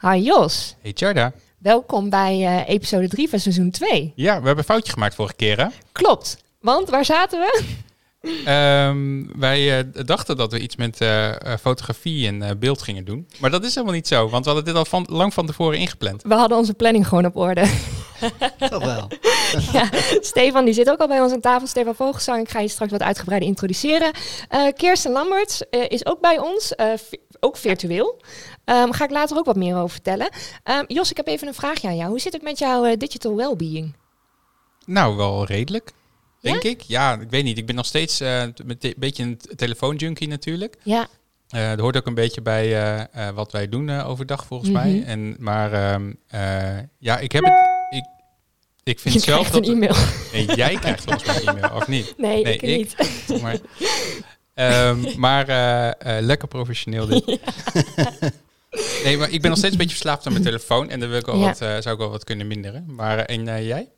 Hi Jos, Hey Jarda. welkom bij eh, episode 3 van seizoen 2. Ja, we hebben een foutje gemaakt vorige keer hè. Klopt, want waar zaten we? Ehm, wij eh, dachten dat we iets met eh, fotografie en eh, beeld gingen doen. Maar dat is helemaal niet zo, want we hadden dit al van, lang van tevoren ingepland. We hadden onze planning gewoon op orde. Toch wel. ja, Stefan die zit ook al bij ons aan tafel. Stefan Vogelsang, ik ga je straks wat uitgebreider introduceren. Eh Kirsten Lamberts eh, is ook bij ons, eh, ook virtueel. Ehm ga ik later ook wat meer over vertellen. Ehm, Jos, ik heb even een vraagje aan jou. Hoe zit het met jouw eh, digital well-being? Nou, wel redelijk, Ja? denk ik. Ja, ik weet niet. Ik ben nog steeds met een beetje een telefoonjunkie natuurlijk. Ja, Eh dat hoort ook een beetje bij wat wij doen overdag volgens Mhm. mij. En, maar ehm, eh, ja, ik heb het... Ik, ik vind je zelf een dat... e-mail. Nee, jij krijgt volgens mij een e-mail, of niet? Nee, Nee, ik, ik. niet. maar ehm, maar eh, eh, lekker professioneel dit. Nee, maar ik ben nog steeds een beetje verslaafd aan mijn telefoon. En daar wil ik wel Ja. wat, eh, zou ik wel wat kunnen minderen. Maar en jij?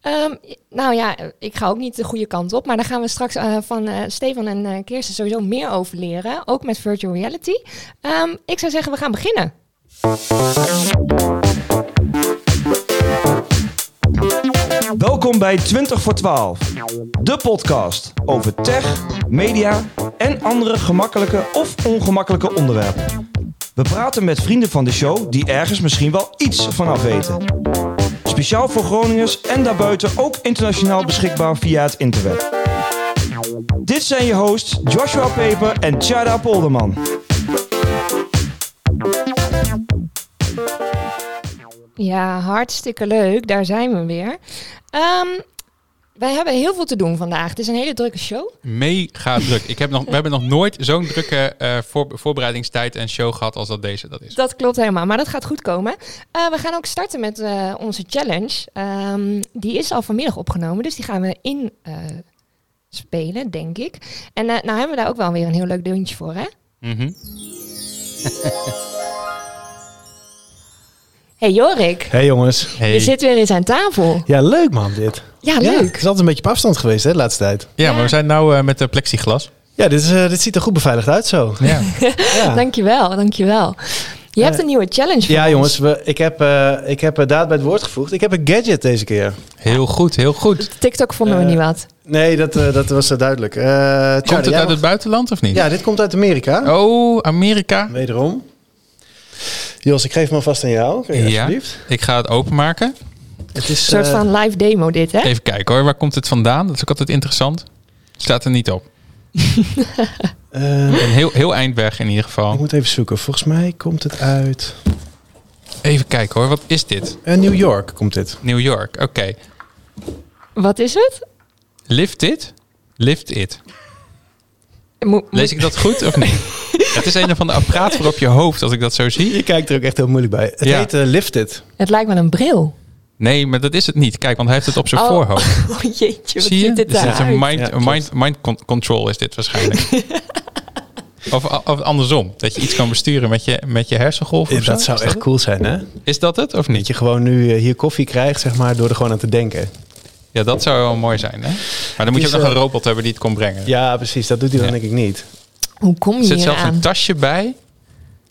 Ehm, nou ja, ik ga ook niet de goede kant op. Maar daar gaan we straks van eh, Stefan en eh Kirsten sowieso meer over leren. Ook met virtual reality. Ehm, ik zou zeggen, we gaan beginnen. Welkom bij 20 voor 12, de podcast over tech, media en andere gemakkelijke of ongemakkelijke onderwerpen. We praten met vrienden van de show die ergens misschien wel iets vanaf weten. Speciaal voor Groningers en daarbuiten ook internationaal beschikbaar via het internet. Dit zijn je hosts Joshua Peper en Chada Polderman. Ja, hartstikke leuk. Daar zijn we weer. Ehm, wij hebben heel veel te doen vandaag. Het is een hele drukke show. Mega druk. Ik heb nog, we hebben nog nooit zo'n drukke voor, voorbereidingstijd en show gehad als dat deze dat is. Dat klopt helemaal, maar dat gaat goed komen. Eh, we gaan ook starten met eh, onze challenge. Ehm, die is al vanmiddag opgenomen, dus die gaan we in spelen, denk ik. En nou hebben we daar ook wel weer een heel leuk deuntje voor, hè? Mhm. Hey Jorik, Hey jongens. Hey. je zit weer eens aan tafel. Ja, leuk man dit. Ja, Ja, leuk. het is altijd een beetje op afstand geweest hè, de laatste tijd. Ja, maar we zijn nou eh, met de plexiglas. Ja, dit, is, eh, dit ziet er goed beveiligd uit zo. Ja. Ja, Dankjewel, dankjewel. Je hebt Eh, een nieuwe challenge voor ja ons. jongens, we, ik heb, eh, ik heb daad bij het woord gevoegd. Ik heb een gadget deze keer. Heel goed, heel goed. TikTok vonden we niet wat. Nee, dat, eh, dat was duidelijk. Eh Charlie, Komt het uit mag- het buitenland of niet? Ja, dit komt uit Amerika. Oh, Amerika. Wederom. Jos, ik geef hem alvast aan jou. Kun je Ja. alsjeblieft? Ik ga het openmaken. Het is, Een soort eh, van live demo dit, hè? Even kijken hoor, waar komt het vandaan? Dat is ook altijd interessant. Staat er niet op. eh, Een heel, heel eind weg in ieder ik geval. moet even zoeken. Volgens mij komt het uit Even kijken hoor, wat is dit? eh, New York. Komt dit. New York, oké. Wat is het? Lift it? Lift it. Mo- Lees ik dat goed of niet? het is een of ander apparaat voor op je hoofd, als ik dat zo zie. Je kijkt er ook echt heel moeilijk bij. Het Ja. heet eh, Lifted. Het lijkt wel een bril. Nee, maar dat is het niet. Kijk, want hij heeft het op zijn Oh. voorhoofd. Oh jeetje, wat Zie je? Dus het is een mind, Ja, mind, mind con- control is dit waarschijnlijk. of, of andersom. Dat je iets kan besturen met je, met je zo. dat zou echt cool zijn, hè? Is dat het of Dat niet? je gewoon nu eh, hier koffie krijgt, zeg maar, door er gewoon aan te denken. Ja, dat zou wel mooi zijn. Hè? Maar dan moet je ook nog eh, een robot hebben die het kon brengen. Ja, precies. Dat doet hij dan Ja. denk ik niet. Hoe kom Er je zit hier zelfs een tasje bij.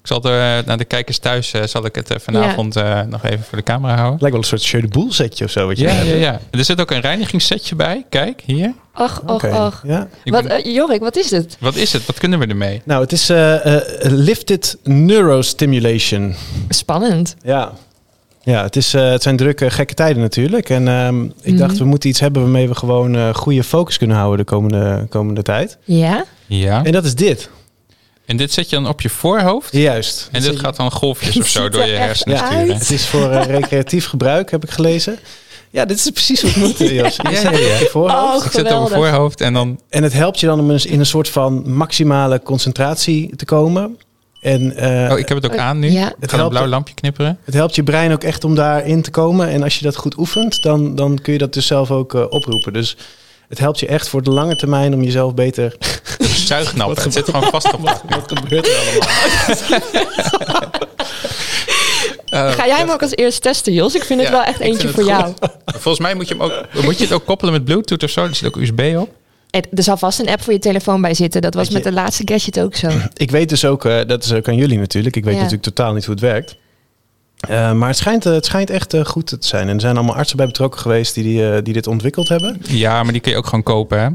Ik zal er eh, naar de kijkers thuis eh, zal ik het eh, vanavond eh, nog even voor de camera houden. Lijkt wel een soort Jeu de Boel setje of zo. Wat je Ja, hebt. ja, ja. Er zit ook een reinigingssetje bij. Kijk, hier. Och, och, Oké, och. Ja. Wat, eh, Jorik, wat is het? Wat is het? Wat kunnen we ermee? Nou, het is eh, eh, Lifted Neurostimulation. Spannend. Ja. Ja, het, is, eh, het zijn drukke, gekke tijden natuurlijk. En ehm, ik Mhm. dacht, we moeten iets hebben waarmee we gewoon eh, goede focus kunnen houden de komende, komende tijd. Ja? Ja. En dat is dit. En dit zet je dan op je voorhoofd. Juist. En dit gaat dan golfjes of zo door je hersenen sturen. Het is voor eh, recreatief gebruik, heb ik gelezen. Ja, dit is precies wat het moet, eh, Jos. Je Ja, ja, ja. je voorhoofd. Oh, Ik zet het op mijn voorhoofd en dan... En het helpt je dan om in een soort van maximale concentratie te komen. En eh, Oh, ik heb het ook aan nu. Ja. Het gaat een helpt- blauw lampje knipperen. het helpt je brein ook echt om daarin te komen. En als je dat goed oefent, dan, dan kun je dat dus zelf ook eh, oproepen. Dus het helpt je echt voor de lange termijn om jezelf beter... Zuignap. Het zit gewoon vast op. Wat gebeurt er allemaal? Eh, Ga jij hem ook als eerst testen, Jos? Ik vind het Ja, wel echt ik eentje voor jou. Volgens mij moet je, hem ook, moet je het ook koppelen met Bluetooth of zo. Er zit ook USB op. Er zal vast een app voor je telefoon bij zitten. Dat was met de laatste gadget ook zo. Ik weet dus ook, eh, dat is ook aan jullie natuurlijk. Ik weet Ja. natuurlijk totaal niet hoe het werkt. Eh, maar het schijnt, eh, het schijnt echt goed te zijn. En er zijn allemaal artsen bij betrokken geweest die, die, die dit ontwikkeld hebben. Ja, maar die kun je ook gewoon kopen, hè?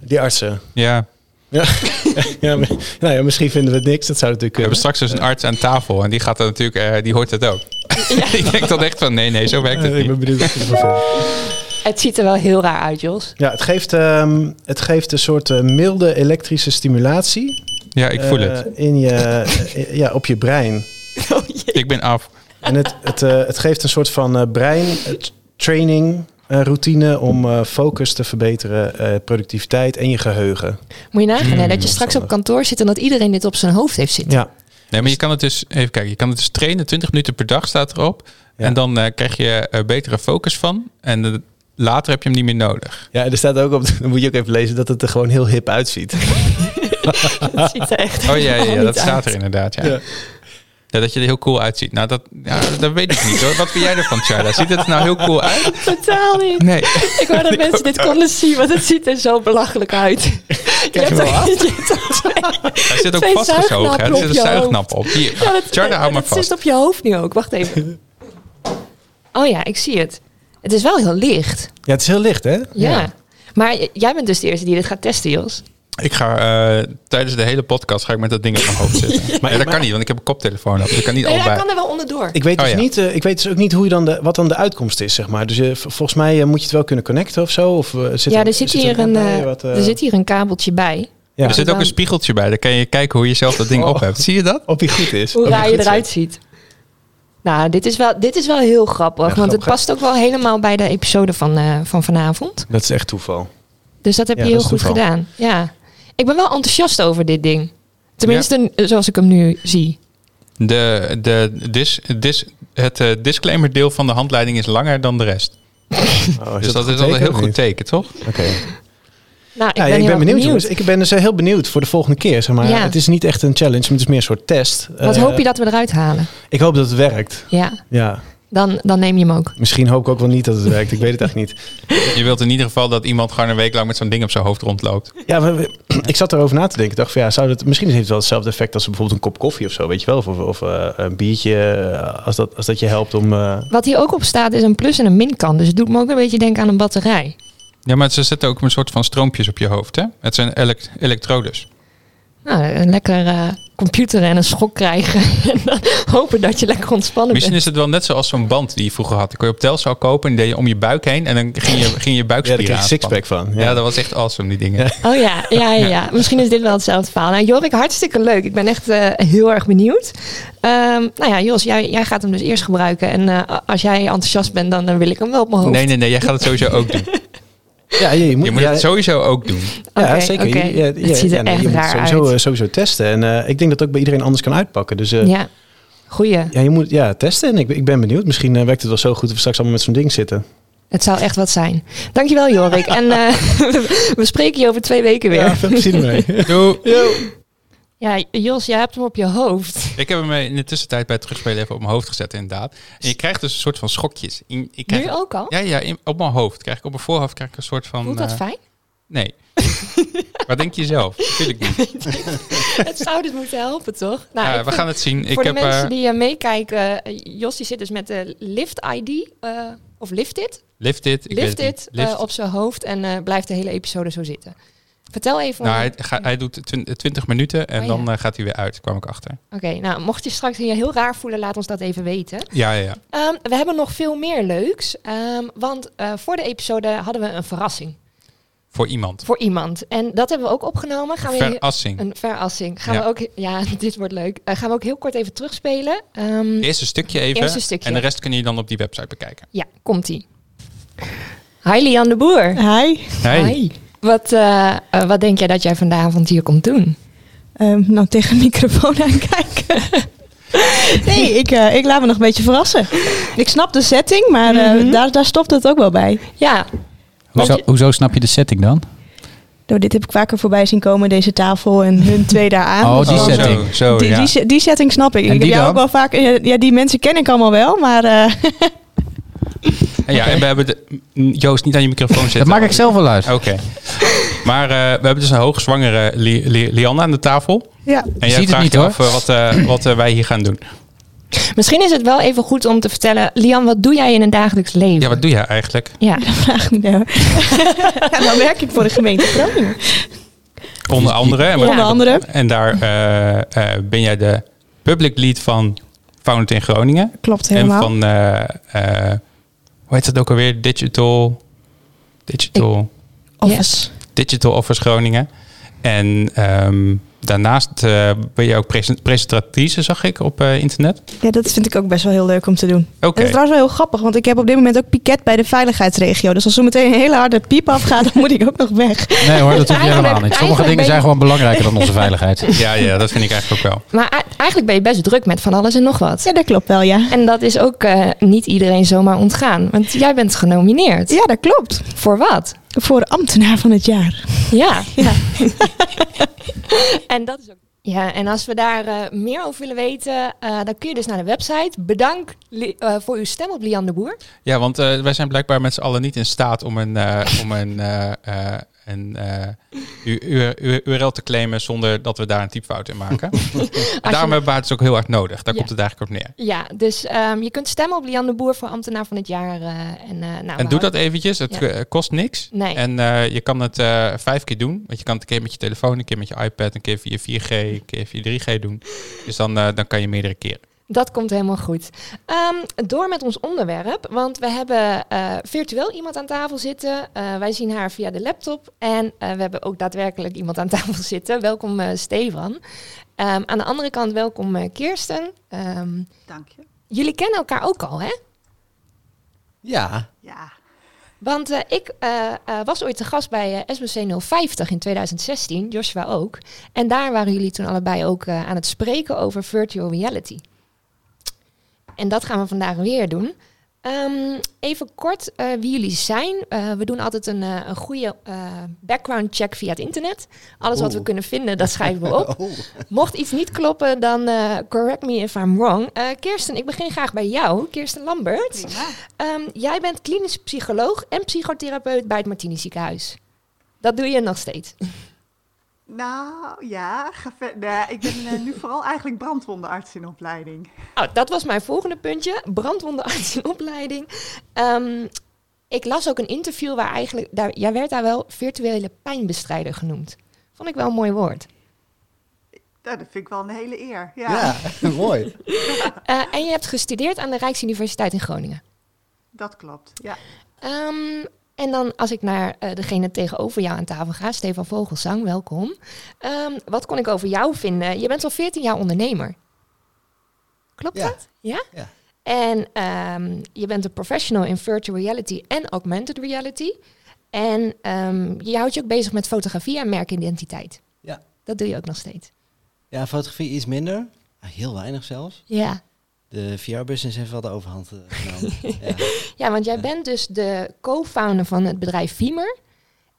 Die artsen. Ja. Ja, ja, maar- nou ja, misschien vinden we het niks. Dat zou natuurlijk We hebben straks dus een arts aan tafel en die gaat er natuurlijk, eh, die hoort het ook. ik denk dan echt van, nee, nee, zo werkt het Eh, ik niet. ben benieuwd wat je ervan vindt. Het ziet er wel heel raar uit, Jos. Ja, het geeft, ehm, het geeft een soort eh, milde elektrische stimulatie. Ja, ik voel eh, het. In je, eh, ja, op je brein. Ik ben af. En het, het, eh, het geeft een soort van eh, brein eh, t- training eh, routine om eh, focus te verbeteren, eh, productiviteit en je geheugen. Moet je nagaan hè, Mm, dat je straks op kantoor zit en dat iedereen dit op zijn hoofd heeft zitten. Ja, Nee, maar je kan het dus, even kijken, je kan het dus trainen, 20 minuten per dag staat erop. Ja. En dan eh, krijg je eh, betere focus van. En eh, later heb je hem niet meer nodig. ja er staat ook op, dan moet je ook even lezen dat het er gewoon heel hip uitziet. Het ziet er echt Oh ja, ja, ja niet dat staat uit. er inderdaad. Ja. Ja. Ja, dat je er heel cool uitziet. Nou, dat, ja, dat weet ik niet hoor. Wat vind jij ervan, Charla? Ziet het er nou heel cool uit? Totaal niet. Nee. Ik wou dat mensen dit konden zien, want het ziet er zo belachelijk uit. Je af? je hebt ook twee- Hij zit ook vastgezogen. hè. Er zit een zuignap op. Hier, Ja, dat, Charla, hou maar dat vast. zit op je hoofd nu ook. Wacht even. Oh ja, ik zie het. Het is wel heel licht. Ja, het is heel licht, hè? Ja. Maar jij bent dus de eerste die dit gaat testen, Jos. Ik ga eh, tijdens de hele podcast ga ik met dat ding op mijn hoofd zitten. Maar dat kan niet, want ik heb een koptelefoon op. Dus ik kan niet Nee, allebei. kan er wel onderdoor. Ik weet, Oh, dus ja. niet, eh, ik weet dus ook niet hoe je dan de, wat dan de uitkomst is, zeg maar. Dus v- volgens mij eh, moet je het wel kunnen connecten of zo. Of, eh, zit ja, er zit, hier een, app bij eh, wat, eh, er zit hier een kabeltje bij. ja, Er zit ook een spiegeltje bij. Dan kan je kijken hoe je zelf dat ding Oh. op hebt. Zie je dat? Of die goed is. Hoe raar je eruit ziet. Nou, dit is wel, dit is wel heel grappig. Ja, want het past ook wel helemaal bij de episode van, eh, van vanavond. Dat is echt toeval. Dus dat heb Ja, je heel goed toeval. gedaan. Ja. Ik ben wel enthousiast over dit ding. Tenminste, zoals ik hem nu zie. De, de, dis, dis, het eh, disclaimer deel van de handleiding is langer dan de rest. Oh, dus dat is al een heel goed teken, toch? Oké. Nou, ik Ja, ben, ik heel ben benieuwd, jongens. Ik ben dus eh, heel benieuwd voor de volgende keer. Zeg maar. Ja. Het is niet echt een challenge, maar het is meer een soort test. Wat Eh, hoop je dat we eruit halen? Ik hoop dat het werkt. Ja, Ja. dan, dan neem je hem ook. Misschien hoop ik ook wel niet dat het werkt. Ik weet het echt niet. Je wilt in ieder geval dat iemand gewoon een week lang met zo'n ding op zijn hoofd rondloopt. Ja, we- ik zat erover na te denken. Ik dacht van ja, zou dat, misschien heeft het wel hetzelfde effect als bijvoorbeeld een kop koffie of zo, weet je wel? Of, of, of, eh, een biertje, eh, als dat, als dat je helpt om... eh, Wat hier ook op staat is een plus en een minkant. Dus het doet me ook een beetje denken aan een batterij. Ja, maar ze zetten ook een soort van stroompjes op je hoofd, hè? Het zijn elek- elektrodes. Nou, een lekker eh, computer en een schok krijgen. en dan hopen dat je lekker ontspannen Misschien bent. is het wel net zoals zo'n band die je vroeger had. Die kon je op Telcel kopen en die deed je om je buik heen. En dan ging je, ging je ja, daar buikspieren kreeg je aanspannen. sixpack van. Ja. dat was echt awesome, die dingen. Ja. Oh ja, ja, ja, ja. Misschien is dit wel hetzelfde verhaal. Nou, Jorik, hartstikke leuk. Ik ben echt eh, heel erg benieuwd. Ehm, nou ja, Jos, jij, jij gaat hem dus eerst gebruiken. En eh, als jij enthousiast bent, dan, dan wil ik hem wel op mijn hoofd. Nee, nee, nee, jij gaat het sowieso ook doen. Ja, je, je moet, Je moet ja, het sowieso ook doen. ja, zeker. oké. Je- ja, het ja, ziet er ja, nee, echt je moet sowieso, uit. eh, sowieso testen. En eh, ik denk dat het ook bij iedereen anders kan uitpakken. Dus eh, ja. Ja, goeie. je moet ja, testen. En ik, ik ben benieuwd. Misschien werkt het wel zo goed dat we straks allemaal met zo'n ding zitten. Het zou echt wat zijn. Dankjewel, Jorik. en eh, we, we spreken je over twee weken weer. Ja, veel plezier ermee. Doei. Ja, Jos, jij hebt hem op je hoofd. Ik heb hem in de tussentijd bij het terugspelen even op mijn hoofd gezet, inderdaad. En je krijgt dus een soort van schokjes. Ik krijg, Nu ook al? Ja, ja, in- op mijn hoofd. Krijg ik op mijn voorhoofd krijg ik een soort van... Voelt dat eh, fijn? Nee. Wat denk je zelf? Natuurlijk niet. het zou dus moeten helpen, toch? Nou, Ja, ik we vind- gaan het zien. Ik voor heb, de mensen eh, die eh, meekijken, Jos die zit dus met de Lift ID, of Lift It, Lift it. Ik weet Lift It op zijn hoofd en blijft de hele episode zo zitten. Vertel even. nou, hij, ga- hij doet twin- 20 minuten en Oh, dan eh, gaat hij weer uit, kwam ik achter. Oké, nou, mocht je straks je heel raar voelen, laat ons dat even weten. Ja, ja, ja. Ehm, we hebben nog veel meer leuks, ehm, want eh, voor de episode hadden we een verrassing Voor iemand. voor iemand. En dat hebben we ook opgenomen. Gaan we Verassing. een verassing. Gaan Ja. we ook, ja, dit wordt leuk. Eh, gaan we ook heel kort even terugspelen. Ehm, Eerst een stukje even. Eerst een stukje. En de rest kun je dan op die website bekijken. ja, komt-ie. Hi Lian de Boer. Hi. Hi. Wat, eh, eh, wat denk jij dat jij vanavond hier komt doen? Ehm, nou, tegen een microfoon aankijken. nee, ik, eh, ik laat me nog een beetje verrassen. Ik snap de setting, maar eh, Mhm. daar, daar stopt het ook wel bij. Ja, Hoezo, hoezo snap je de setting dan? Nou, dit heb ik vaker voorbij zien komen, deze tafel en hun twee daar aan. Oh, die Oh, setting. Zo, zo Die, ja. die, die setting snap ik. En ik heb die jou dan? ook wel vaak... Ja, ja, die mensen ken ik allemaal wel, maar... eh, En ja, en we hebben de... Joost, niet aan je microfoon zitten. Dat maak ik zelf wel uit. Oké. Maar eh, we hebben dus een hoogzwangere Li Li Lianne aan de tafel. ja. En jij ziet het vraagt niet, hoor. af eh, wat, eh, wat wij hier gaan doen. Misschien is het wel even goed om te vertellen, Lian, wat doe jij in een dagelijks leven? Ja, wat doe jij eigenlijk? Ja, Vraag niet hoor. ja, dan werk ik voor de gemeente Groningen. Onder andere. En, Onder andere. en daar eh, eh, ben jij de public lead van Founded in Groningen. Klopt En helemaal. van, eh, eh, hoe heet dat ook alweer? Digital, Digital, Office. Digital Office Groningen. En ehm, daarnaast eh, ben je ook present- presentatrice, zag ik, op eh, internet. Ja, dat vind ik ook best wel heel leuk om te doen. Oké. Dat is trouwens wel heel grappig, want ik heb op dit moment ook piket bij de veiligheidsregio. Dus als er meteen een hele harde piep afgaat, dan moet ik ook nog weg. Nee hoor, dat hoef je helemaal niet. Sommige dingen zijn gewoon belangrijker dan onze veiligheid. Ja, ja, dat vind ik eigenlijk ook wel. maar eigenlijk ben je best druk met van alles en nog wat. Ja, dat klopt wel, ja. En dat is ook eh, niet iedereen zomaar ontgaan. Want jij bent genomineerd. Ja, dat klopt. Voor wat? Voor ambtenaar van het jaar. Ja. en dat is ook. Ja, en als we daar eh, meer over willen weten, eh, dan kun je dus naar de website. Bedankt Li- eh, voor uw stem op Lian de Boer. Ja, want eh, wij zijn blijkbaar met z'n allen niet in staat om een, eh, om een, eh, een eh, URL te claimen zonder dat we daar een typfout in maken. en daarom hebben we het dus ook heel hard nodig. Daar Ja. komt het eigenlijk op neer. Ja, dus ehm, je kunt stemmen op Lian de Boer voor ambtenaar van het jaar. eh, en, eh, nou, en doe dat eventjes. Het Ja. kost niks. Nee. En je kan het vijf keer doen. Want je kan het een keer met je telefoon, een keer met je iPad, een keer via 4G, een keer via 3G doen. Dus dan, dan kan je meerdere keren. Dat komt helemaal goed. Ehm, door met ons onderwerp, want we hebben eh, virtueel iemand aan tafel zitten. Eh, wij zien haar via de laptop en eh, we hebben ook daadwerkelijk iemand aan tafel zitten. Welkom eh, Stefan. Ehm, aan de andere kant welkom eh, Kirsten. Ehm, Dank je. jullie kennen elkaar ook al, hè? Ja, Ja, Want eh, ik was ooit te gast bij eh, SBC 050 in 2016, Joshua ook. En daar waren jullie toen allebei ook eh, aan het spreken over virtual reality. En dat gaan we vandaag weer doen. Ehm, even kort eh, wie jullie zijn. Eh, we doen altijd een, eh, een goede eh, background check via het internet. Alles wat we kunnen vinden, dat schrijven we op. Oh. Mocht iets niet kloppen, dan eh, correct me if I'm wrong. Eh, Kirsten, ik begin graag bij jou. Kirsten Lambert. prima. Ehm, jij bent klinisch psycholoog en psychotherapeut bij het Martini ziekenhuis. Dat doe je nog steeds. Nou, ja, ik ben eh, nu vooral eigenlijk brandwondenarts in opleiding. Oh, dat was mijn volgende puntje. Brandwondenarts in opleiding. Ehm, ik las ook een interview waar eigenlijk... Daar, jij werd daar wel virtuele pijnbestrijder genoemd. Vond ik wel een mooi woord. Nou, dat vind ik wel een hele eer. Ja, ja, mooi. Eh, en je hebt gestudeerd aan de Rijksuniversiteit in Groningen. dat klopt. Ja. Ehm, en dan als ik naar eh, degene tegenover jou aan tafel ga, Stefan Vogelsang, welkom. Ehm, wat kon ik over jou vinden? Je bent al 14 jaar ondernemer. Klopt Ja. dat? Ja? Ja. En ehm, je bent een professional in virtual reality en augmented reality. En ehm, je houdt je ook bezig met fotografie en merkidentiteit. Ja. Dat doe je ook nog steeds. Ja, fotografie iets minder. Heel weinig zelfs. Ja. De VR-business heeft wel de overhand eh, genomen. ja. Ja, want jij bent dus de co-founder van het bedrijf Vimer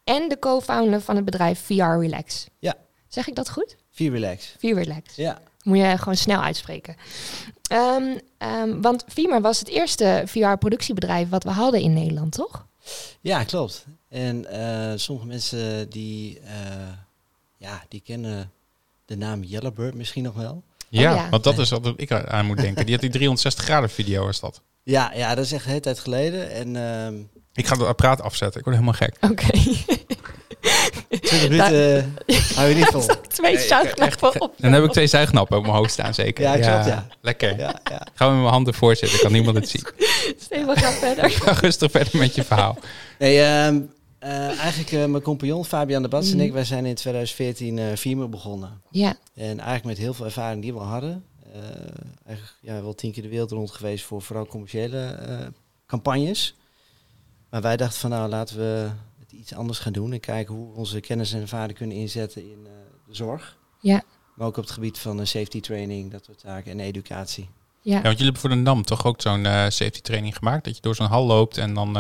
en de co-founder van het bedrijf VR Relax. Ja. Zeg ik dat goed? V-Relax. VR Relax. Ja. Moet je gewoon snel uitspreken. Ehm, ehm, want Vimer was het eerste VR-productiebedrijf wat we hadden in Nederland, toch? ja, klopt. En eh, sommige mensen die, eh, ja, die kennen de naam Yellowbird misschien nog wel. Ja, ja. want dat is wat ik aan moet denken. Die had die 360 graden video is dat. Ja, ja, dat is echt een hele tijd geleden. En ehm Ik ga het apparaat afzetten. Ik word helemaal gek. Oké. 20 minuten eh, hou je niet vol. Twee Nee, zuigknappen op. Dan heb ik twee zuignappen op mijn hoofd staan, zeker. Ja, klopt, ja. Lekker. Ja, ja. Gaan we met mijn handen voorzitten, kan niemand het zien. Steven, ga verder. Ga rustig verder met je verhaal. Nee, ehm, eh, eigenlijk eh, mijn compagnon Fabian de Bats en Mhm. ik, wij zijn in 2014 eh Vimo begonnen. Ja, En eigenlijk met heel veel ervaring die we al hadden. Eh, eigenlijk ja, wel tien keer de wereld rond geweest voor vooral commerciële eh, campagnes. Maar wij dachten van nou laten we het iets anders gaan doen. En kijken hoe we onze kennis en ervaring kunnen inzetten in eh, de zorg. ja, Maar ook op het gebied van safety training, dat soort zaken en educatie. ja. Ja, want jullie hebben voor de NAM toch ook zo'n eh, safety training gemaakt? Dat je door zo'n hal loopt en dan...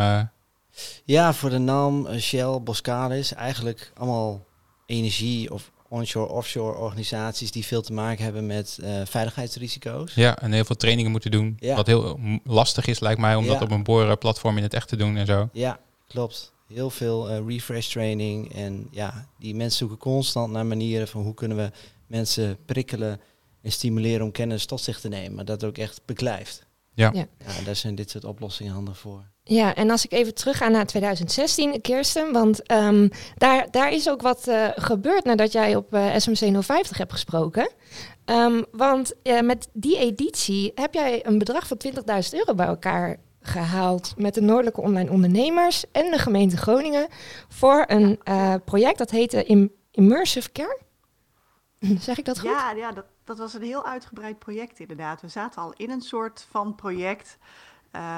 Ja, voor de NAM, eh, Shell, Boskalis, eigenlijk allemaal energie- of onshore, offshore organisaties die veel te maken hebben met eh, veiligheidsrisico's. ja, en heel veel trainingen moeten doen. Ja. Wat heel mm, lastig is, lijkt mij, om dat op een boorplatform in het echt te doen en zo. Ja, klopt. Heel veel eh, refresh training. En ja, die mensen zoeken constant naar manieren van hoe kunnen we mensen prikkelen en stimuleren om kennis tot zich te nemen, maar dat ook echt beklijft. Ja. Ja. ja daar zijn dit soort oplossingen handig voor. Ja, en als ik even terug ga naar 2016, Kirsten, want ehm, daar, daar is ook wat eh, gebeurd nadat jij op eh, SMC 050 hebt gesproken. Ehm, want eh, met die editie heb jij een bedrag van 20.000 euro bij elkaar gehaald met de Noordelijke Online Ondernemers en de gemeente Groningen voor een project dat heette Im- Immersive Care. Zeg ik dat goed? Ja, ja dat, dat was een heel uitgebreid project inderdaad. We zaten al in een soort van project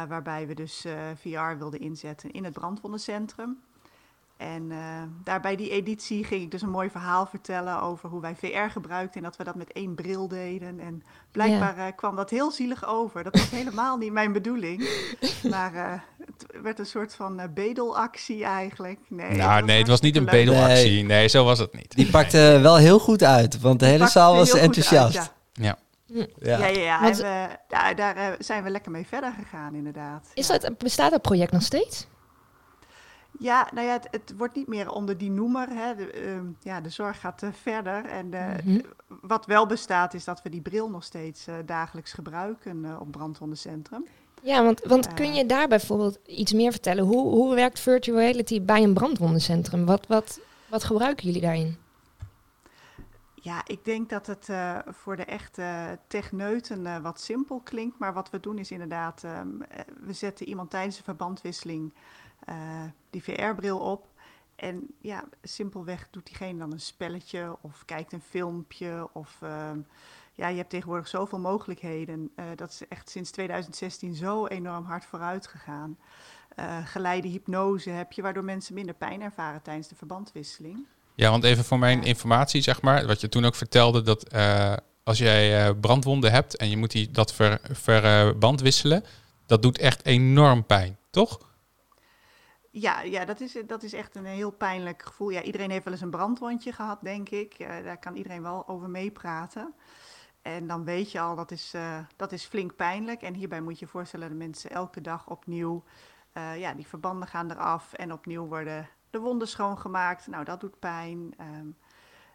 waarbij we dus eh, VR wilden inzetten in het brandwondencentrum. En eh, daar bij die editie ging ik dus een mooi verhaal vertellen over hoe wij VR gebruikten en dat we dat met één bril deden. En blijkbaar eh, kwam dat heel zielig over. Dat was helemaal niet mijn bedoeling. Maar eh, het werd een soort van eh, bedelactie eigenlijk. Nee, nou, nee, het was niet een leuk. bedelactie. Nee, zo was het niet. Die pakte wel heel goed uit, want de hele zaal was enthousiast. uit, Ja. Ja. Ja, ja, ja. Want- we, daar, daar eh, zijn we lekker mee verder gegaan, inderdaad. Is ja. dat, bestaat dat project nog steeds? Ja, nou ja, het, het wordt niet meer onder die noemer. Hè. De, ehm, ja, de zorg gaat eh, verder. En eh, Mhm. wat wel bestaat, is dat we die bril nog steeds eh, dagelijks gebruiken eh, op brandwondencentrum. Ja, want, want kun je daar bijvoorbeeld iets meer vertellen? Hoe, hoe werkt virtual reality bij een brandwondencentrum? Wat, wat, wat gebruiken jullie daarin? Ja, ik denk dat het eh, voor de echte techneuten eh, wat simpel klinkt. Maar wat we doen is inderdaad, ehm, eh, we zetten iemand tijdens de verbandwisseling die VR-bril op. En ja, simpelweg doet diegene dan een spelletje of kijkt een filmpje. Of ehm, ja, je hebt tegenwoordig zoveel mogelijkheden. Dat is echt sinds 2016 zo enorm hard vooruit gegaan. Geleide hypnose heb je, waardoor mensen minder pijn ervaren tijdens de verbandwisseling. Ja, want even voor mijn informatie, zeg maar, wat je toen ook vertelde, dat eh, als jij eh, brandwonden hebt en je moet die, dat ver, verband wisselen, dat doet echt enorm pijn, toch? Ja, ja dat, is, dat is echt een heel pijnlijk gevoel. Ja, iedereen heeft wel eens een brandwondje gehad, denk ik. Daar kan iedereen wel over meepraten. En dan weet je al, dat is, eh, dat is flink pijnlijk. En hierbij moet je voorstellen dat mensen elke dag opnieuw... ja, die verbanden gaan eraf en opnieuw worden de wonden schoongemaakt. Nou, dat doet pijn. Ehm,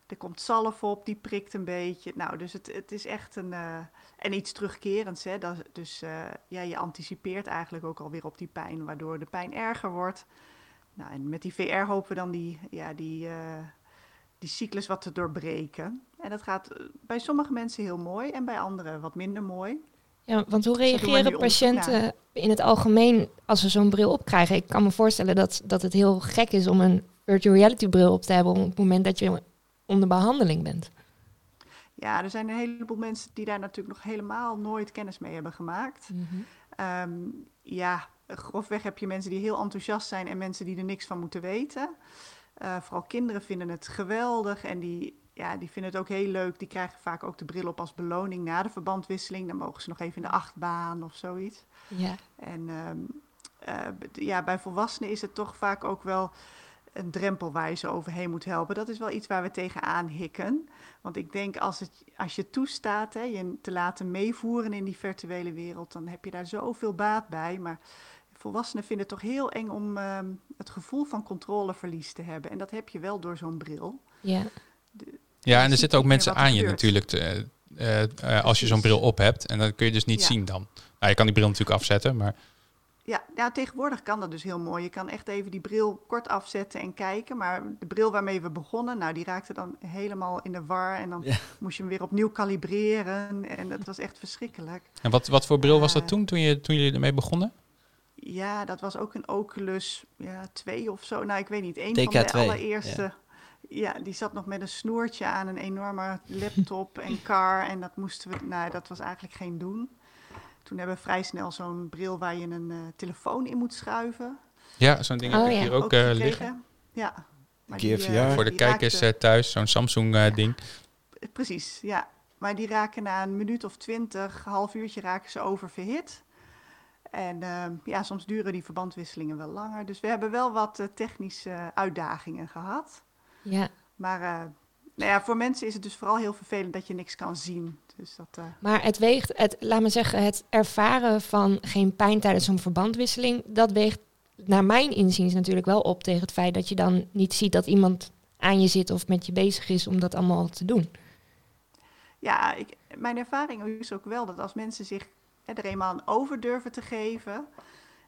er komt zalf op, die prikt een beetje. Nou, dus het, het is echt een... eh, en iets terugkerends, hè. Dat, dus eh, ja, je anticipeert eigenlijk ook alweer op die pijn, waardoor de pijn erger wordt. Nou, en met die VR hopen we dan die, ja, die, eh, die cyclus wat te doorbreken. En dat gaat bij sommige mensen heel mooi en bij anderen wat minder mooi. Ja, want hoe reageren patiënten in het algemeen als ze zo'n bril opkrijgen? Ik kan me voorstellen dat, dat het heel gek is om een virtual reality bril op te hebben op het moment dat je onder behandeling bent. Ja, er zijn een heleboel mensen die daar natuurlijk nog helemaal nooit kennis mee hebben gemaakt. Ehm, ja, grofweg heb je mensen die heel enthousiast zijn en mensen die er niks van moeten weten. Eh, vooral kinderen vinden het geweldig en die, ja, die vinden het ook heel leuk. Die krijgen vaak ook de bril op als beloning na de verbandwisseling. Dan mogen ze nog even in de achtbaan of zoiets. Ja. En ehm, eh, ja, bij volwassenen is het toch vaak ook wel een drempel waar je ze overheen moet helpen. Dat is wel iets waar we tegenaan hikken. Want ik denk als, het, als je toestaat hè, je te laten meevoeren in die virtuele wereld, dan heb je daar zoveel baat bij. Maar volwassenen vinden het toch heel eng om ehm, het gevoel van controleverlies te hebben. En dat heb je wel door zo'n bril. Ja. Ja, en er zitten ook mensen aan je natuurlijk te- eh, eh, als je zo'n bril op hebt. En dan kun je dus niet Ja. zien dan. Nou, je kan die bril natuurlijk afzetten, maar Ja, ja, tegenwoordig kan dat dus heel mooi. Je kan echt even die bril kort afzetten en kijken. Maar de bril waarmee we begonnen, nou, die raakte dan helemaal in de war. En dan Ja. moest je hem weer opnieuw kalibreren. En dat was echt verschrikkelijk. En wat, wat voor bril was dat Eh. toen, toen, je, toen jullie ermee begonnen? Ja, dat was ook een Oculus ja, 2 of zo. Nou, ik weet niet. Een van TK2, de allereerste. Ja. Die zat nog met een snoertje aan een enorme laptop en car. En dat moesten we. Nou, dat was eigenlijk geen doen. Toen hebben we vrij snel zo'n bril waar je een eh, telefoon in moet schuiven. Ja, zo'n ding Oh, heb ik ja. hier ook, eh, liggen. Ja. Maar die, eh, Voor de kijkers raakte- eh, thuis, zo'n Samsung eh, ding. Precies, ja. Maar die raken na een minuut of twintig, half uurtje raken ze oververhit. En ehm, ja, soms duren die verbandwisselingen wel langer. Dus we hebben wel wat technische uitdagingen gehad. Ja. Maar eh, nou ja, voor mensen is het dus vooral heel vervelend dat je niks kan zien. Dus dat, eh, Maar het weegt, het, laat me zeggen, het ervaren van geen pijn tijdens zo'n verbandwisseling, dat weegt naar mijn inziens natuurlijk wel op tegen het feit dat je dan niet ziet dat iemand aan je zit of met je bezig is om dat allemaal te doen. ja, ik, mijn ervaring is ook wel dat als mensen zich er eenmaal aan over durven te geven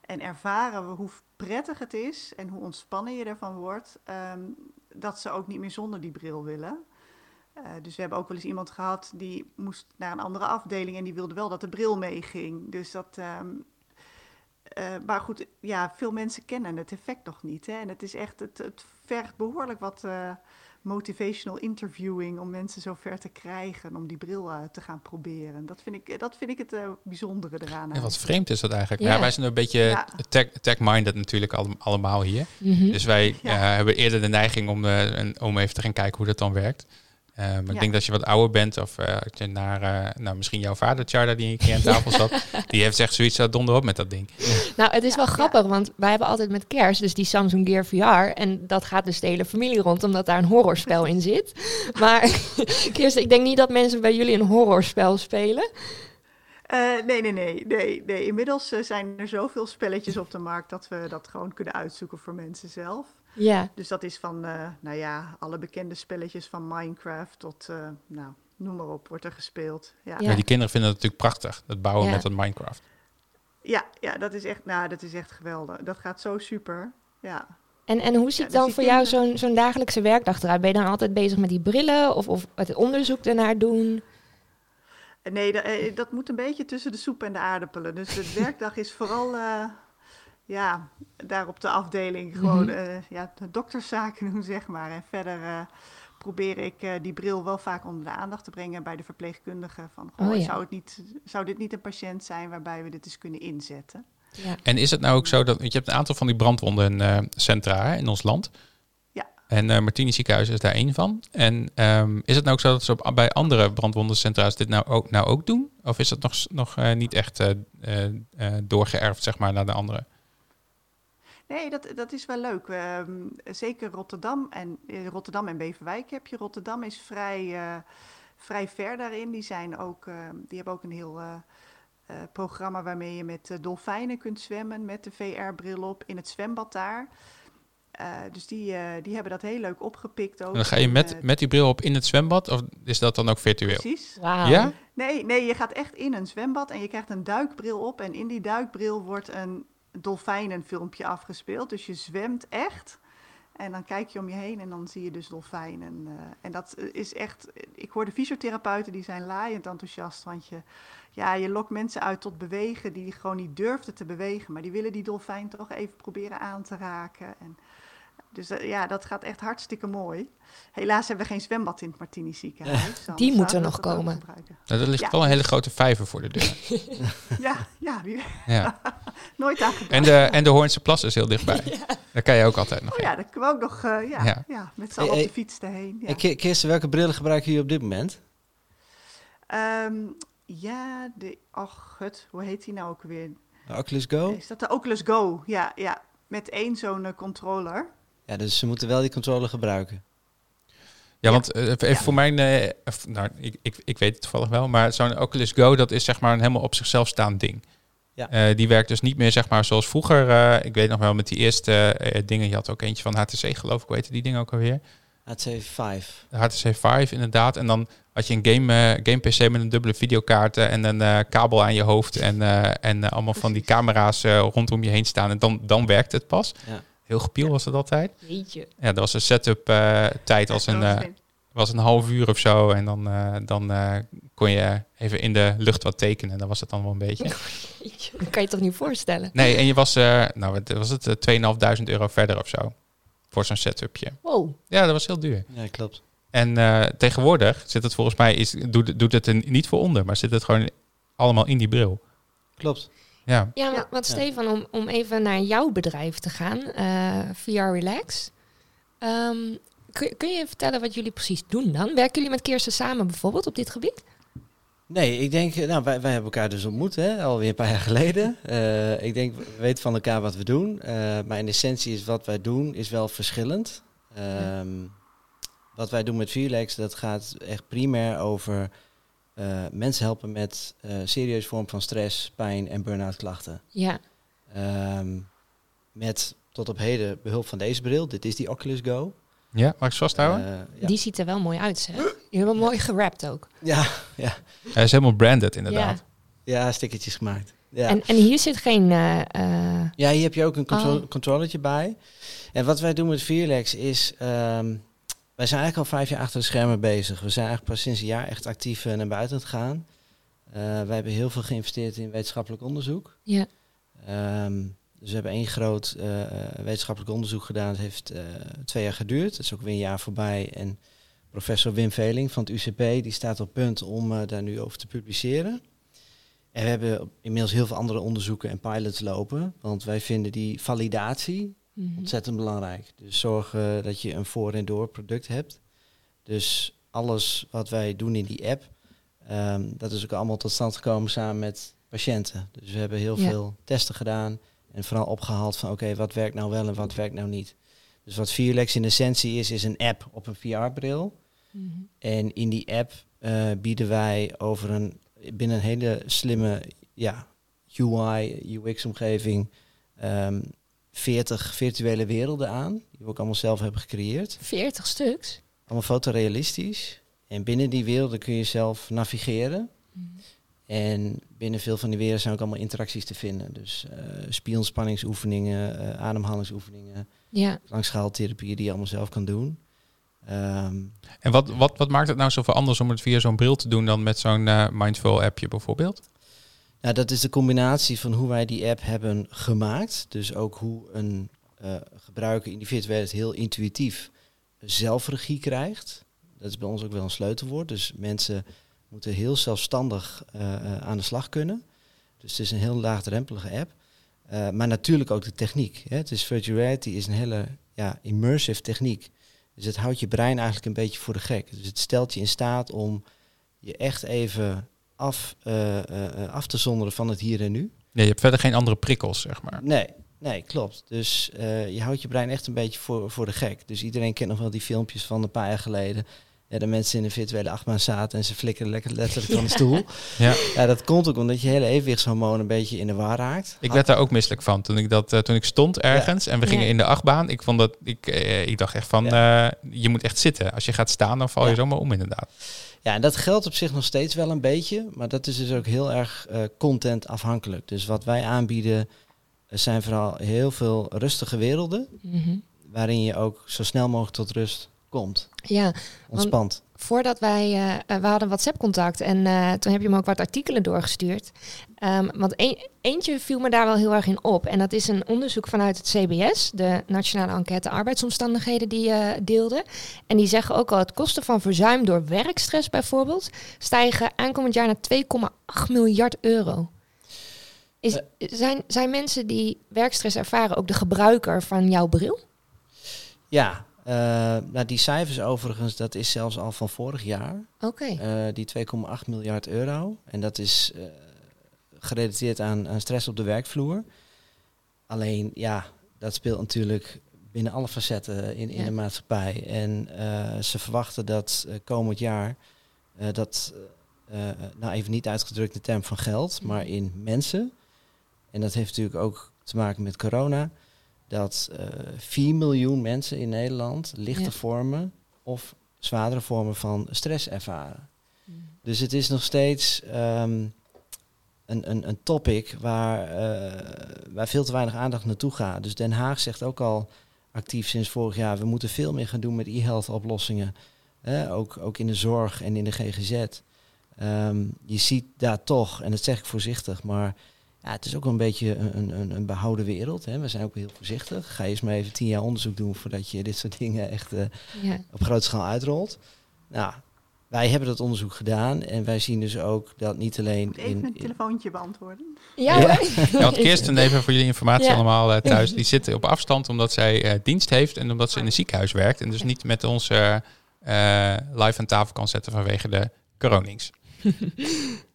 en ervaren hoe prettig het is en hoe ontspannen je ervan wordt, ehm, dat ze ook niet meer zonder die bril willen. Eh, dus we hebben ook wel eens iemand gehad die moest naar een andere afdeling en die wilde wel dat de bril meeging. Dus dat. ehm, eh, maar goed, ja, veel mensen kennen het effect nog niet. Hè? En het is echt, het, het vergt behoorlijk wat eh, motivational interviewing om mensen zover te krijgen om die bril eh, te gaan proberen. Dat vind ik, dat vind ik het eh, bijzondere eraan. En wat vreemd is dat eigenlijk. Ja. Ja. wij zijn een beetje Ja. tech- tech-minded natuurlijk al- allemaal hier. Mhm. Dus wij Ja. eh, hebben eerder de neiging om, eh, een- om even te gaan kijken hoe dat dan werkt. Eh, maar ik Ja. denk dat je wat ouder bent, of eh, je naar, eh, nou, misschien jouw vader, Charda, die een keer aan tafel zat, die heeft echt zoiets, uh, donder op met dat ding. Nou, het is Ja, wel ja. grappig, want wij hebben altijd met kerst dus die Samsung Gear VR. En dat gaat dus de hele familie rond, omdat daar een horrorspel in zit. Maar Kirsten, ik denk niet dat mensen bij jullie een horrorspel spelen. Eh, nee, nee, nee, nee, nee. Inmiddels eh, zijn er zoveel spelletjes op de markt dat we dat gewoon kunnen uitzoeken voor mensen zelf. Ja, Dus dat is van, eh, nou ja, alle bekende spelletjes van Minecraft tot, eh, nou, noem maar op, wordt er gespeeld. Ja, Ja. Maar die kinderen vinden het natuurlijk prachtig, het bouwen Ja. met dat Minecraft. ja, ja, dat is echt, nou, dat is echt geweldig. Dat gaat zo super. Ja. en, en hoe ziet dus dan voor jou zo'n zo'n dagelijkse werkdag eruit? Ben je dan altijd bezig met die brillen of, of het onderzoek ernaar doen? Eh, Nee, da- eh, dat moet een beetje tussen de soep en de aardappelen. Dus de werkdag is vooral, eh, ja, daar op de afdeling gewoon, ja, de dokterszaken doen, zeg maar. En verder eh, probeer ik eh, die bril wel vaak onder de aandacht te brengen bij de verpleegkundige. Van, goh, Oh ja. zou, het niet, zou dit niet een patiënt zijn waarbij we dit eens kunnen inzetten? Ja. En is het nou ook zo dat, want je hebt een aantal van die brandwondencentra hè, in ons land. Ja. En eh Martini ziekenhuis is daar één van. En ehm, is het nou ook zo dat ze op, bij andere brandwondencentra's dit nou ook, nou ook doen? Of is het nog, nog eh, niet echt eh, eh, eh, doorgeërfd zeg maar, naar de andere? Nee, dat, dat is wel leuk. Ehm, zeker Rotterdam en, eh, Rotterdam en Beverwijk heb je. Rotterdam is vrij, eh, vrij ver daarin. Die, zijn ook, eh, die hebben ook een heel eh, eh, programma waarmee je met dolfijnen kunt zwemmen met de VR-bril op in het zwembad daar. Eh, dus die, eh, die hebben dat heel leuk opgepikt ook. En dan ga je met, met die bril op in het zwembad? Of is dat dan ook virtueel? Precies. Wauw. Ja? Nee, nee, je gaat echt in een zwembad en je krijgt een duikbril op. En in die duikbril wordt een dolfijnenfilmpje afgespeeld. Dus je zwemt echt. En dan kijk je om je heen en dan zie je dus dolfijnen. eh, en dat is echt... Ik hoor de fysiotherapeuten, die zijn laaiend enthousiast. Want je, ja, je lokt mensen uit tot bewegen die gewoon niet durfden te bewegen. Maar die willen die dolfijn toch even proberen aan te raken. En, dus eh, ja, dat gaat echt hartstikke mooi. Helaas hebben we geen zwembad in het Martini ziekenhuis. anders Die moet er nog komen. Nou, er ligt Ja. wel een hele grote vijver voor de deur. Ja, ja, Ja. nooit aan gedacht. En, de, en de Hoornse Plas is heel dichtbij. Daar kan je ook altijd nog Oh heen. ja, dat kunnen we ook nog eh, ja, Ja. ja. met z'n Hey, allen op de hey. fiets erheen. Ja, Ki- Kirsten, welke brillen gebruiken jullie op dit moment? Ehm, ja de, ach, het, hoe heet die nou ook weer? De Oculus Go? Is dat de Oculus Go? Ja, ja. met één zo'n eh, controller. Ja, dus ze moeten wel die controller gebruiken. Ja, want eh, even Ja. voor mijn... eh, nou, ik, ik, ik weet het toevallig wel, maar zo'n Oculus Go, dat is zeg maar een helemaal op zichzelf staand ding. Ja. Eh, die werkt dus niet meer zeg maar zoals vroeger. ik weet nog wel met die eerste dingen. Je had ook eentje van HTC geloof ik. Heette die ding ook alweer? HC5. De HTC Vive inderdaad. En dan had je een game, game PC met een dubbele videokaart eh, en een kabel aan je hoofd. En, en allemaal van die camera's rondom je heen staan. En dan, dan werkt het pas. Ja. Heel gepiel was het altijd. Jeetje. Ja, dat was een setup eh, tijd als Dat een... was eh, een half uur of zo. En dan, eh, dan eh, kon je even in de lucht wat tekenen. Dat was het dan wel een beetje. Jeetje. Dat kan je toch niet voorstellen? Nee, en je was, eh, nou, wat was het, eh, 2.500 euro verder of zo. Voor zo'n setupje. Wow. Ja, dat was heel duur. Ja, klopt. En eh, tegenwoordig zit het volgens mij, is, doet, doet het er niet voor onder, maar zit het gewoon allemaal in die bril. Klopt. Ja, Ja, want, want Stefan, om, om even naar jouw bedrijf te gaan, eh VR Relax. Ehm, kun, kun je vertellen wat jullie precies doen dan? Werken jullie met Kirsten samen bijvoorbeeld op dit gebied? Nee, ik denk, eh, nou, wij, wij hebben elkaar dus ontmoet, hè, alweer een paar jaar geleden. Eh, ik denk, we weten van elkaar wat we doen. eh, maar in essentie is wat wij doen, is wel verschillend. Ehm, Wat wij doen met Vierlex, dat gaat echt primair over eh, mensen helpen met eh serieuze vorm van stress, pijn en burn-out klachten. Ja, Ehm, met tot op heden behulp van deze bril. Dit is die Oculus Go. ja mag ik ze vasthouden? Eh, ja. die ziet er wel mooi uit, zeg. Je hebt hem mooi gerapt ook. Ja, ja. Hij is helemaal branded inderdaad. ja, stickertjes gemaakt. Ja. En, en hier zit geen... eh, eh, Ja, hier heb je ook een contro Oh. controllertje bij. En wat wij doen met Vierlex is... ehm, wij zijn eigenlijk al vijf jaar achter de schermen bezig. We zijn eigenlijk pas sinds een jaar echt actief eh, naar buiten aan het gaan. Eh, wij hebben heel veel geïnvesteerd in wetenschappelijk onderzoek. ja. Ehm, dus we hebben één groot eh, wetenschappelijk onderzoek gedaan. Het heeft twee jaar geduurd. Het is ook weer een jaar voorbij. En professor Wim Veling van het UCP die staat op punt om daar nu over te publiceren. En we hebben inmiddels heel veel andere onderzoeken en pilots lopen. Want wij vinden die validatie Mhm. ontzettend belangrijk. Dus zorgen dat je een voor- en door product hebt. Dus alles wat wij doen in die app, ehm, dat is ook allemaal tot stand gekomen samen met patiënten. Dus we hebben heel Ja. veel testen gedaan en vooral opgehaald van oké, wat werkt nou wel en wat werkt nou niet. Dus wat Vierlex in essentie is, is een app op een VR-bril. Mhm. En in die app eh, bieden wij over een binnen een hele slimme ja, UI, UX-omgeving ehm 40 virtuele werelden aan. Die we ook allemaal zelf hebben gecreëerd. 40 stuks. Allemaal fotorealistisch. En binnen die werelden kun je zelf navigeren. Mhm. En binnen veel van die werelden zijn ook allemaal interacties te vinden. Dus eh spionspanningsoefeningen, eh, ademhalingsoefeningen, Ja. langschaaltherapieën die je allemaal zelf kan doen. Ehm, En wat, wat, wat maakt het nou zoveel anders om het via zo'n bril te doen dan met zo'n eh, Mindful appje bijvoorbeeld? Nou, dat is de combinatie van hoe wij die app hebben gemaakt. Dus ook hoe een eh, gebruiker in die virtuele wereld heel intuïtief zelfregie krijgt. Dat is bij ons ook wel een sleutelwoord. Dus mensen moeten heel zelfstandig eh, eh, aan de slag kunnen. Dus het is een heel laagdrempelige app. Maar natuurlijk ook de techniek. Hè. Het is virtual reality is een hele ja, immersive techniek. Dus het houdt je brein eigenlijk een beetje voor de gek. Dus het stelt je in staat om je echt even af, eh, eh, eh, af te zonderen van het hier en nu. Ja, je hebt verder geen andere prikkels, zeg maar. Nee, nee, klopt. Dus eh, je houdt je brein echt een beetje voor, voor de gek. Dus iedereen kent nog wel die filmpjes van een paar jaar geleden. Ja, de mensen in een virtuele achtbaan zaten en ze flikkeren lekker letterlijk van de stoel. Ja. Ja, dat komt ook omdat je hele evenwichtshormoon een beetje in de war raakt. Ik werd daar ook misselijk van toen ik, dat, eh, toen ik stond ergens en we gingen Ja. in de achtbaan. Ik, vond dat, ik, ik dacht echt van, eh, je moet echt zitten. Als je gaat staan, dan val je Ja. zomaar om inderdaad. Ja, en dat geldt op zich nog steeds wel een beetje, maar dat is dus ook heel erg eh, content afhankelijk. Dus wat wij aanbieden eh, zijn vooral heel veel rustige werelden, Mhm. waarin je ook zo snel mogelijk tot rust komt. Ja, Ontspant. voordat wij, eh, eh, we hadden WhatsApp-contact en eh, toen heb je me ook wat artikelen doorgestuurd. Ehm, want een- eentje viel me daar wel heel erg in op. En dat is een onderzoek vanuit het CBS, de Nationale Enquête Arbeidsomstandigheden, die eh deelde. En die zeggen ook al, het kosten van verzuim door werkstress bijvoorbeeld, stijgen aankomend jaar naar 2,8 miljard euro. Is, zijn, zijn mensen die werkstress ervaren ook de gebruiker van jouw bril? Ja, eh, nou die cijfers overigens, dat is zelfs al van vorig jaar. Oké. Eh, die 2,8 miljard euro. En dat is eh, gerelateerd aan, aan stress op de werkvloer. Alleen, ja, dat speelt natuurlijk binnen alle facetten in, in Ja. de maatschappij. En ze verwachten dat komend jaar dat, nou even niet uitgedrukt in termen van geld, maar in mensen. En dat heeft natuurlijk ook te maken met corona. Dat eh 4 miljoen mensen in Nederland lichte Ja. vormen of zwaardere vormen van stress ervaren. Dus het is nog steeds ehm, een, een, een topic waar, eh, waar veel te weinig aandacht naartoe gaat. Dus Den Haag zegt ook al actief sinds vorig jaar, we moeten veel meer gaan doen met e-health oplossingen. Ook, ook in de zorg en in de GGZ. Ehm, je ziet daar toch, en dat zeg ik voorzichtig, maar ja, het is ook wel een beetje een, een, een behouden wereld. Hè. We zijn ook heel voorzichtig. Ga je eens maar even tien jaar onderzoek doen voordat je dit soort dingen echt eh, Ja. op grote schaal uitrolt. Nou, wij hebben dat onderzoek gedaan en wij zien dus ook dat niet alleen Even in... een telefoontje beantwoorden. Ja, Ja. Ja, want Kirsten, even voor jullie informatie Ja. allemaal eh, thuis. Die zit op afstand omdat zij eh, dienst heeft en omdat ze in een ziekenhuis werkt. En dus niet met ons live aan tafel kan zetten vanwege de coronings.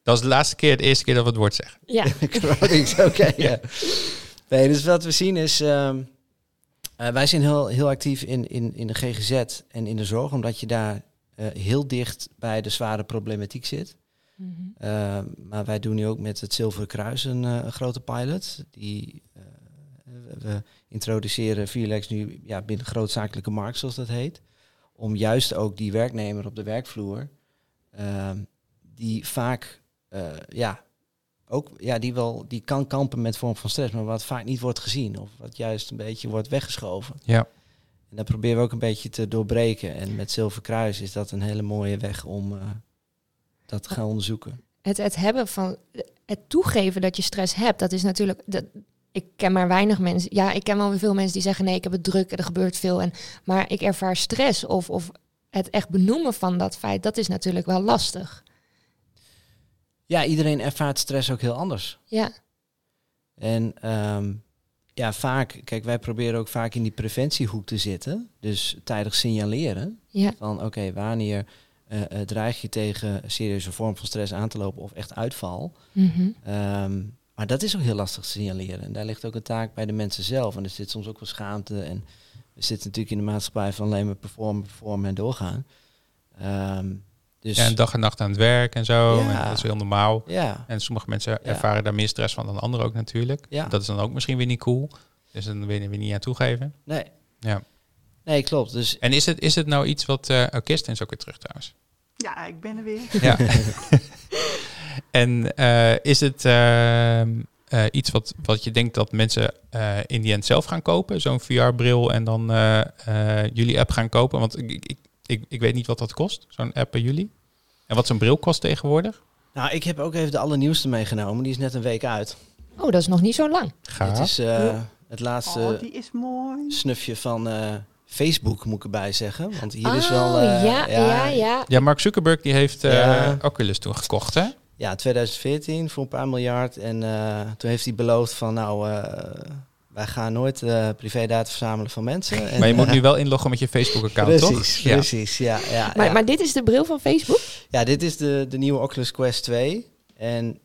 Dat is de laatste keer, de eerste keer dat we het woord zeggen. Ja. Coronings, oké. ja. Nee, dus wat we zien is... ehm, eh, wij zijn heel, heel actief in, in, in de GGZ en in de zorg, omdat je daar eh, heel dicht bij de zware problematiek zit. Mhm. Uh, maar wij doen nu ook met het Zilveren Kruis een, uh, een grote pilot. Die, uh, we introduceren Vierlex nu ja, binnen grootzakelijke markt, zoals dat heet. om juist ook die werknemer op de werkvloer, ehm, die vaak, eh, ja, ook, ja, die wel, die kan kampen met vorm van stress, maar wat vaak niet wordt gezien of wat juist een beetje wordt weggeschoven. Ja. En dat proberen we ook een beetje te doorbreken. En met Zilver Kruis is dat een hele mooie weg om eh, dat te gaan onderzoeken. Het, het hebben van het toegeven dat je stress hebt, dat is natuurlijk. Dat, ik ken maar weinig mensen. Ja, ik ken wel weer veel mensen die zeggen: nee, ik heb het druk en er gebeurt veel. En, maar ik ervaar stress of, of het echt benoemen van dat feit, dat is natuurlijk wel lastig. Ja, iedereen ervaart stress ook heel anders. Ja, En ehm, ja, vaak, kijk, wij proberen ook vaak in die preventiehoek te zitten. Dus tijdig signaleren ja, van oké, wanneer eh, dreig je tegen een serieuze vorm van stress aan te lopen of echt uitval. mhm. Ehm, maar dat is ook heel lastig te signaleren. En daar ligt ook een taak bij de mensen zelf. En er zit soms ook wel schaamte. En we zitten natuurlijk in de maatschappij van alleen maar performen, performen en doorgaan. Ehm, dus Ja, en dag en nacht aan het werk en zo. Ja. En dat is heel normaal. ja, En sommige mensen ervaren daar meer stress van dan anderen ook natuurlijk. Ja. Dat is dan ook misschien weer niet cool. Dus dan wil je er weer niet aan toegeven. nee. Ja. Nee, klopt. Dus En is het, is het nou iets wat... eh oh, Kirsten is ook weer terug trouwens. Ja, ik ben er weer. Ja. en eh, is het ehm, eh, iets wat, wat je denkt dat mensen eh, in die end zelf gaan kopen? Zo'n VR-bril en dan eh, eh, jullie app gaan kopen? Want ik, ik, ik, ik weet niet wat dat kost, zo'n app bij jullie. En wat zo'n bril kost tegenwoordig? nou, ik heb ook even de allernieuwste meegenomen. Die is net een week uit. Oh, dat is nog niet zo lang. Het is eh, het laatste Oh, die is mooi. snufje van eh, Facebook, moet ik erbij zeggen. Want hier is Oh, wel... eh, ja, ja, ja. Ja, Mark Zuckerberg die heeft eh, Ja. Oculus toen gekocht, hè? Ja, 2014 voor een paar miljard. En eh, toen heeft hij beloofd van nou, eh, wij gaan nooit eh privédata verzamelen van mensen. En, Maar je moet eh, nu wel inloggen met je Facebook-account, toch? Precies, Ja. precies. Ja, ja, Maar, ja. maar dit is de bril van Facebook? ja, dit is de, de nieuwe Oculus Quest 2. En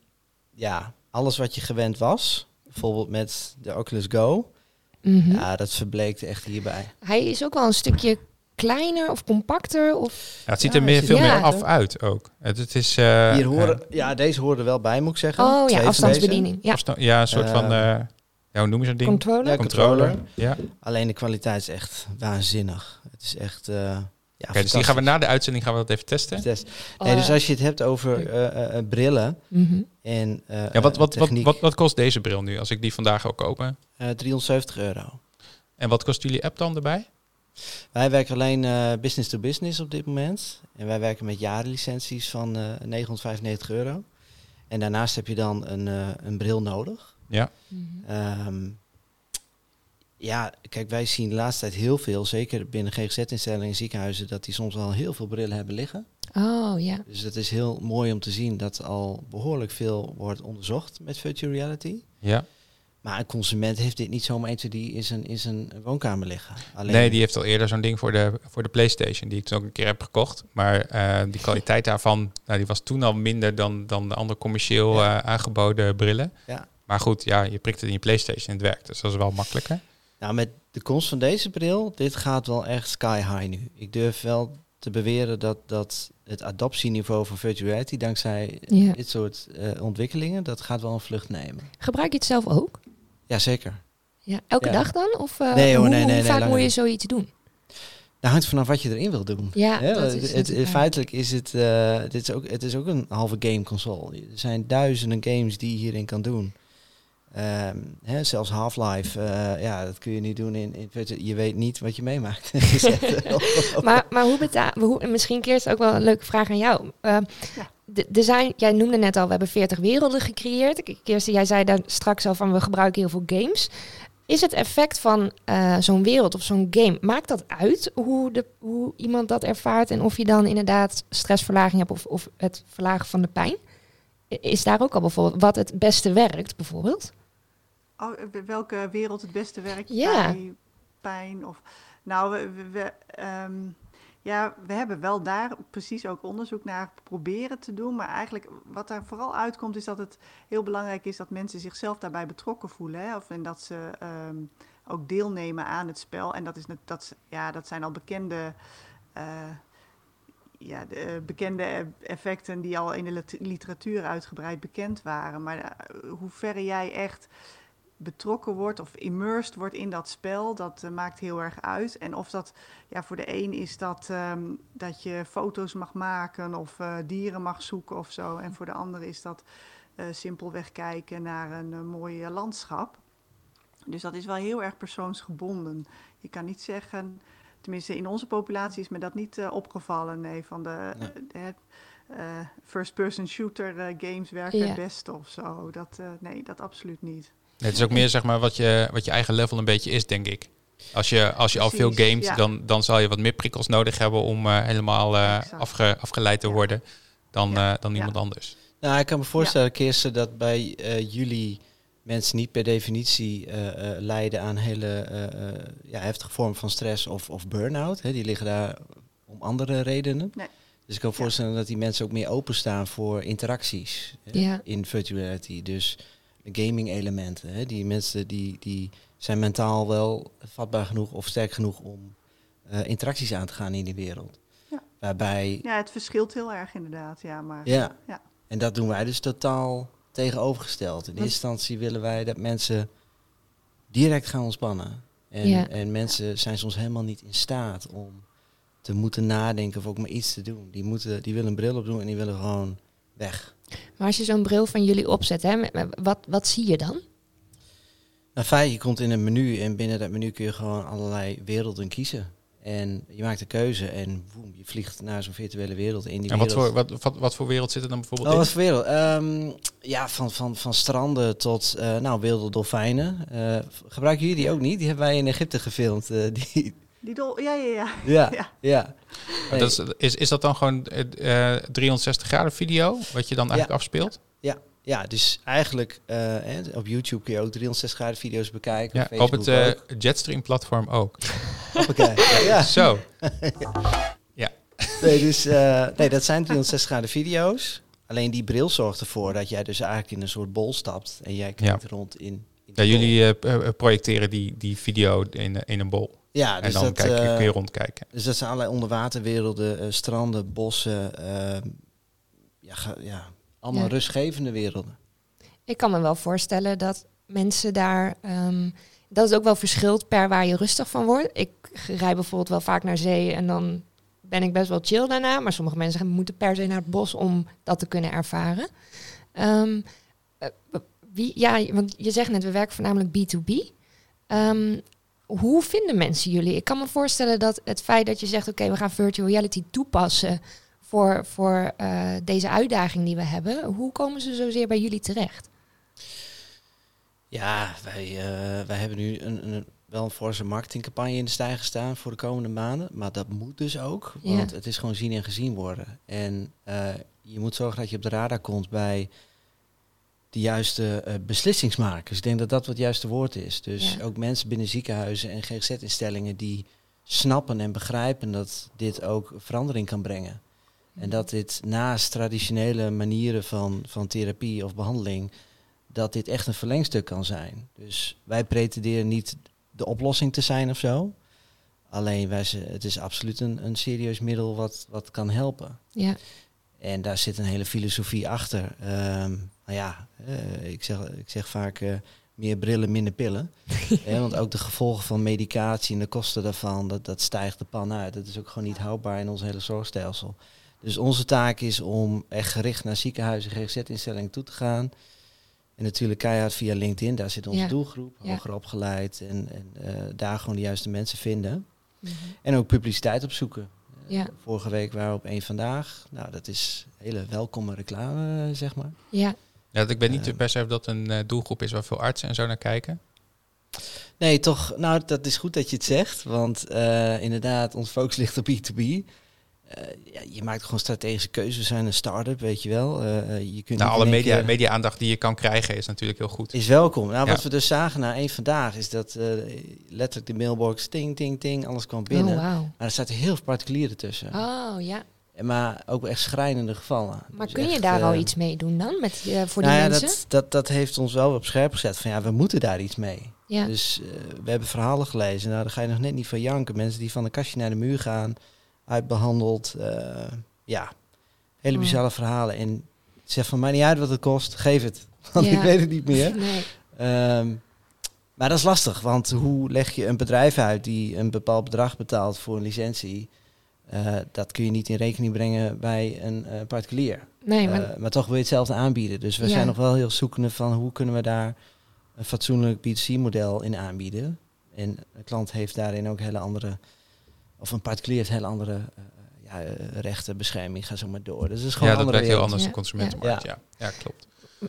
ja, alles wat je gewend was, bijvoorbeeld met de Oculus Go, Mhm. ja, dat verbleekt echt hierbij. Hij is ook wel een stukje kleiner of compacter. Of... Ja, het ziet Ja, er meer, veel meer er af uit ook. Het, het is... eh, Hier horen, eh, ja, deze horen er wel bij, moet ik zeggen. Oh ja, afstandsbediening. Ja, ja, een soort van... Ja, hoe noem je zo'n ding? controller. Ja, controller. Ja. Alleen de kwaliteit is echt waanzinnig. Het is echt, eh ja, dus die gaan we na de uitzending gaan we dat even testen. Test. Nee, dus Oh, als je het hebt over eh, eh, brillen mhm. en eh, Ja, wat, wat, wat, wat, wat kost deze bril nu als ik die vandaag wil kopen? eh, 370 euro. En wat kost jullie app dan erbij? Wij werken alleen eh, business to business op dit moment. En wij werken met jarenlicenties van eh 995 euro. En daarnaast heb je dan een, eh, een bril nodig. Ja. Ehm, ja, kijk, wij zien de laatste tijd heel veel, zeker binnen GGZ-instellingen en ziekenhuizen, dat die soms al heel veel brillen hebben liggen. Oh ja. Dus het is heel mooi om te zien dat al behoorlijk veel wordt onderzocht met virtual reality. Ja. Maar een consument heeft dit niet zomaar 1, 2, 3 in zijn, in zijn woonkamer liggen. Alleen, Nee, die heeft al eerder zo'n ding voor de, voor de PlayStation, die ik toen ook een keer heb gekocht. Maar eh, die kwaliteit daarvan, nou, die was toen al minder dan, dan de andere commercieel Ja. eh, aangeboden brillen. Ja. Maar goed, ja, je prikt het in je PlayStation en het werkt. Dus dat is wel makkelijker. Nou, met de komst van deze bril, dit gaat wel echt sky high nu. Ik durf wel te beweren dat, dat het adoptieniveau van virtual reality, dankzij ja. dit soort eh, ontwikkelingen, dat gaat wel een vlucht nemen. Gebruik je het zelf ook? Jazeker. Ja. Elke Ja. dag dan? Of eh, Nee, hoor, hoe, nee, nee, hoe nee, vaak moet je zoiets doen? Dat hangt vanaf wat je erin wil doen. Ja, dat het, is het, waar. feitelijk is het, eh, dit is ook, het is ook een halve game console. Er zijn duizenden games die je hierin kan doen. Ehm, hè, zelfs Half-Life, eh, ja, dat kun je niet doen in, Je weet niet wat je meemaakt. Maar, maar hoe betaal... Hoe, misschien Keert ook wel een leuke vraag aan jou. Uh, de, er zijn, jij noemde net al, we hebben 40 werelden gecreëerd. Kirsten, jij zei daar straks al van, we gebruiken heel veel games. Is het effect van eh, zo'n wereld of zo'n game, maakt dat uit hoe, de, hoe iemand dat ervaart en of je dan inderdaad stressverlaging hebt of, of het verlagen van de pijn? Is daar ook al bijvoorbeeld wat het beste werkt, bijvoorbeeld? Eh, welke wereld het beste werkt bij pijn? Of, nou, we, ehm, ja, we hebben wel daar precies ook onderzoek naar proberen te doen. Maar eigenlijk wat daar vooral uitkomt is dat het heel belangrijk is dat mensen zichzelf daarbij betrokken voelen. Hè? Of, en dat ze ehm, ook deelnemen aan het spel. En dat, is, dat, ja, dat zijn al bekende... eh, ja, de eh, bekende effecten die al in de lit- literatuur uitgebreid bekend waren. Maar hoe verre jij echt betrokken wordt of immersed wordt in dat spel, dat eh, maakt heel erg uit. En of dat, ja, voor de een is dat ehm, dat je foto's mag maken of eh, dieren mag zoeken of zo. En voor de ander is dat eh, simpelweg kijken naar een mooi landschap. Dus dat is wel heel erg persoonsgebonden. Je kan niet zeggen, tenminste in onze populatie is me dat niet opgevallen. Nee, van de Nee. first-person shooter games werken Ja. het beste of zo. Dat, eh, nee, dat absoluut niet. Het is ook meer zeg maar wat je, wat je eigen level een beetje is, denk ik. Als je, als je al veel gamet, ja. dan, dan zal je wat meer prikkels nodig hebben om eh, helemaal eh, afge, afgeleid te worden dan, Ja. eh, dan Ja. iemand anders. Nou, ik kan me voorstellen, Kirsten, dat bij eh, jullie mensen niet per definitie eh, eh, lijden aan hele eh, eh, ja, heftige vormen van stress of, of burn-out. Hè? Die liggen daar om andere redenen. Nee. Dus ik kan me Ja. voorstellen dat die mensen ook meer openstaan voor interacties in virtual reality. Dus gaming elementen. Hè? Die mensen die, die zijn mentaal wel vatbaar genoeg of sterk genoeg om eh, interacties aan te gaan in die wereld. Ja. Waarbij Ja, het verschilt heel erg inderdaad. Ja, maar ja. Ja. En dat doen wij dus totaal tegenovergesteld. In eerste instantie willen wij dat mensen direct gaan ontspannen. En, Ja. en mensen zijn soms helemaal niet in staat om te moeten nadenken of ook maar iets te doen. Die, moeten, die willen een bril opdoen en die willen gewoon weg. Maar als je zo'n bril van jullie opzet, hè, wat, wat zie je dan? Nou, feit, je komt in een menu en binnen dat menu kun je gewoon allerlei werelden kiezen. En je maakt een keuze en woem, je vliegt naar zo'n virtuele wereld in die En wat wereld. voor, wat, wat, wat voor wereld zit er dan bijvoorbeeld Oh, in? wat voor wereld? Ehm, ja, van, van, van stranden tot eh, nou, wilde dolfijnen. Eh, gebruiken jullie die ook niet? Die hebben wij in Egypte gefilmd. eh, die, Die dol, ja, ja, ja. ja, Ja. ja. Dat is, is, is dat dan gewoon eh, eh, 360 graden video, wat je dan eigenlijk Ja. afspeelt? Ja, dus eigenlijk eh, hè, op YouTube kun je ook 360 graden video's bekijken. Ja, op het Facebook eh, Jetstream-platform ook. Hoppakee. ja. Zo. Nee, dus, eh, nee, dat zijn 360 graden video's. Alleen die bril zorgt ervoor dat jij dus eigenlijk in een soort bol stapt. En jij kijkt rond in... in Ja, jullie eh, eh, projecteren die, die video in, eh, in een bol. Ja, en dus dan dat, kijk, je- eh, kun je rondkijken. Dus dat zijn allerlei onderwaterwerelden, eh, stranden, bossen. ehm, ja, ja, allemaal Ja. rustgevende werelden. Ik kan me wel voorstellen dat mensen daar. ehm, dat het ook wel verschilt per waar je rustig van wordt. Ik rij bijvoorbeeld wel vaak naar zee en dan ben ik best wel chill daarna. Maar sommige mensen moeten per se naar het bos om dat te kunnen ervaren. Ehm, eh, wie, ja, want je zegt net, we werken voornamelijk B2B. Ehm, hoe vinden mensen jullie? Ik kan me voorstellen dat het feit dat je zegt, oké, we gaan virtual reality toepassen voor, voor eh, deze uitdaging die we hebben. Hoe komen ze zozeer bij jullie terecht? Ja, wij, eh, wij hebben nu een, een, wel een forse marketingcampagne in de stijger staan voor de komende maanden. Maar dat moet dus ook, Ja. want het is gewoon zien en gezien worden. En eh, je moet zorgen dat je op de radar komt bij de juiste eh, beslissingsmakers. Ik denk dat dat wat het juiste woord is. Dus Ja. ook mensen binnen ziekenhuizen en GGZ-instellingen die snappen en begrijpen dat dit ook verandering kan brengen. En dat dit naast traditionele manieren van, van therapie of behandeling, dat dit echt een verlengstuk kan zijn. Dus wij pretenderen niet de oplossing te zijn of zo. Alleen wij, het is absoluut een, een serieus middel wat, wat kan helpen. Ja, En daar zit een hele filosofie achter. Ehm, nou ja, eh, ik, zeg, ik zeg vaak eh, meer brillen, minder pillen. Eh, want ook de gevolgen van medicatie en de kosten daarvan, dat, dat stijgt de pan uit. Dat is ook gewoon niet houdbaar in ons hele zorgstelsel. Dus onze taak is om echt gericht naar ziekenhuizen, GGZ-instellingen toe te gaan. En natuurlijk keihard via LinkedIn, daar zit onze Ja. doelgroep, Ja. hoger opgeleid. En, en eh, daar gewoon de juiste mensen vinden. Mhm. En ook publiciteit opzoeken. Ja. Vorige week waren we op één vandaag. Nou, dat is hele welkome reclame, zeg maar. ja. Ja, ik weet niet eh, per se of dat een eh, doelgroep is waar veel artsen en zo naar kijken. Nee, toch, nou, dat is goed dat je het zegt. Want eh, inderdaad, ons focus ligt op B2B. Eh, ja, je maakt gewoon strategische keuzes. We zijn een start-up, weet je wel. Eh, eh, je kunt Nou, alle media, media-aandacht die je kan krijgen is natuurlijk heel goed. Is welkom. Nou, Ja. wat we dus zagen na één vandaag is dat eh, letterlijk de mailbox ting, ting, ting, alles kwam binnen. Oh, wauw. Maar er zaten heel veel particulieren tussen. Oh, ja. En Maar ook echt schrijnende gevallen. Maar Dus kun je echt, daar al iets mee doen dan? Met, eh, voor nou die ja, mensen? dat, dat, dat heeft ons wel op scherp gezet. Van ja, we moeten daar iets mee. ja. Dus eh, we hebben verhalen gelezen. Nou, daar ga je nog net niet van janken. Mensen die van een kastje naar de muur gaan, uitbehandeld. eh, ja, hele Mm. bizarre verhalen. En zeg van mij niet uit wat het kost, geef het. Want Ja. ik weet het niet meer. Nee. Ehm, Maar dat is lastig, want hoe leg je een bedrijf uit die een bepaald bedrag betaalt voor een licentie? Eh, dat kun je niet in rekening brengen bij een eh, particulier. Nee, maar maar toch wil je hetzelfde aanbieden. Dus we Ja. zijn nog wel heel zoekende van hoe kunnen we daar een fatsoenlijk B2C-model in aanbieden. En de klant heeft daarin ook hele andere, of een particulier heeft hele andere eh, ja, eh, rechten, bescherming, ga zo maar door. Dus het is gewoon Ja, een dat werkt heel anders, Ja. de consumentenmarkt. Ja. Ja. klopt.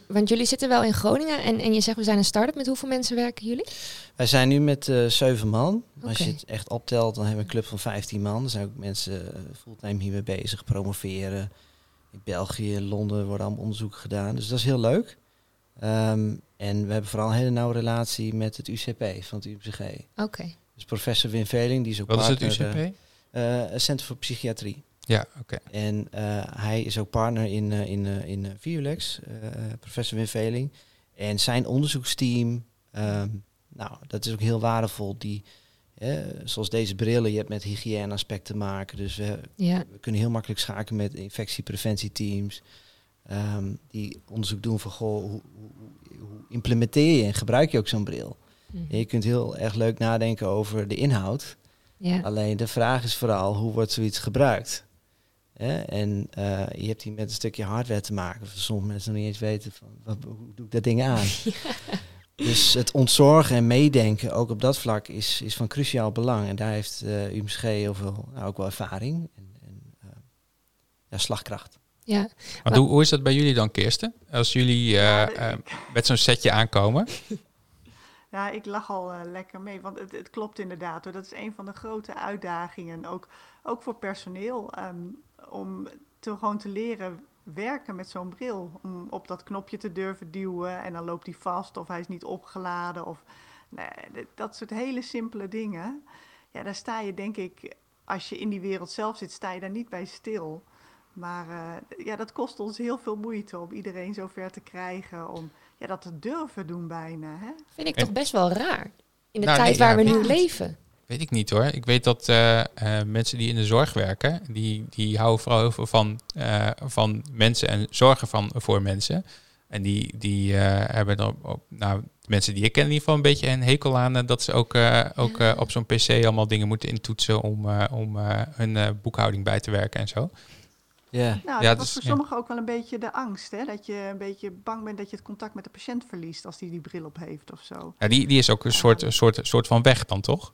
Want jullie zitten wel in Groningen en, en je zegt we zijn een start-up. Met hoeveel mensen werken jullie? Wij zijn nu met eh, zeven man. Als je het echt optelt, dan hebben we een club van 15 man. Er zijn ook mensen fulltime hiermee bezig, promoveren. In België, Londen worden allemaal onderzoeken gedaan. Dus dat is heel leuk. Ehm, en we hebben vooral een hele nauwe relatie met het UCP van het UMCG. Oké. Dus professor Wim Veling, die is ook Wat is het partner, UCP? eh, eh, Centrum voor Psychiatrie. Ja, oké. En eh, hij is ook partner in, eh, in, eh, in eh, professor Wim Veling. En zijn onderzoeksteam, ehm, nou, dat is ook heel waardevol. Die, eh, zoals deze brillen, je hebt met hygiëneaspecten te maken. Dus we, Ja. we kunnen heel makkelijk schakelen met infectiepreventieteams. ehm, die onderzoek doen van, goh, hoe, hoe, hoe implementeer je en gebruik je ook zo'n bril? Mhm. Je kunt heel erg leuk nadenken over de inhoud. Ja. Alleen de vraag is vooral hoe wordt zoiets gebruikt? Hè? En eh, je hebt hier met een stukje hardware te maken. Of sommige mensen nog niet eens weten van wat, hoe doe ik dat ding aan. Dus het ontzorgen en meedenken, ook op dat vlak, is, is van cruciaal belang. En daar heeft eh UMSG heel veel, nou, ook wel ervaring en, en eh, ja, slagkracht. ja. Hoe, hoe is dat bij jullie dan, Kirsten? Als jullie met zo'n setje aankomen. Ja, ik lach al eh, lekker mee, want het, het klopt inderdaad. Dat is een van de grote uitdagingen, ook, ook voor personeel, ehm, om te, gewoon te leren werken met zo'n bril. Om op dat knopje te durven duwen en dan loopt hij vast of hij is niet opgeladen. Of, nee, dat soort hele simpele dingen. Ja, daar sta je denk ik, als je in die wereld zelf zit, sta je daar niet bij stil. Maar eh, ja, dat kost ons heel veel moeite om iedereen zover te krijgen, om ja, dat te durven doen bijna. Hè? Vind ik En- toch best wel raar. In de Nou, tijd nee, waar ja, we nu leven. Weet ik niet hoor. Ik weet dat eh, eh, mensen die in de zorg werken, die, die houden vooral heel veel van, eh, van mensen en zorgen van, voor mensen. En die, die eh, hebben dan, op, nou, de mensen die ik ken in ieder geval een beetje een hekel aan dat ze ook, eh, ook op zo'n pc allemaal dingen moeten intoetsen om, eh, om eh, hun eh, boekhouding bij te werken en zo. Ja, Nou, Ja, dat was dus- voor ja. sommigen ook wel een beetje de angst. Hè? Dat je een beetje bang bent dat je het contact met de patiënt verliest als die die bril op heeft of zo. Ja, die, die is ook een soort, een soort, soort van weg dan, toch?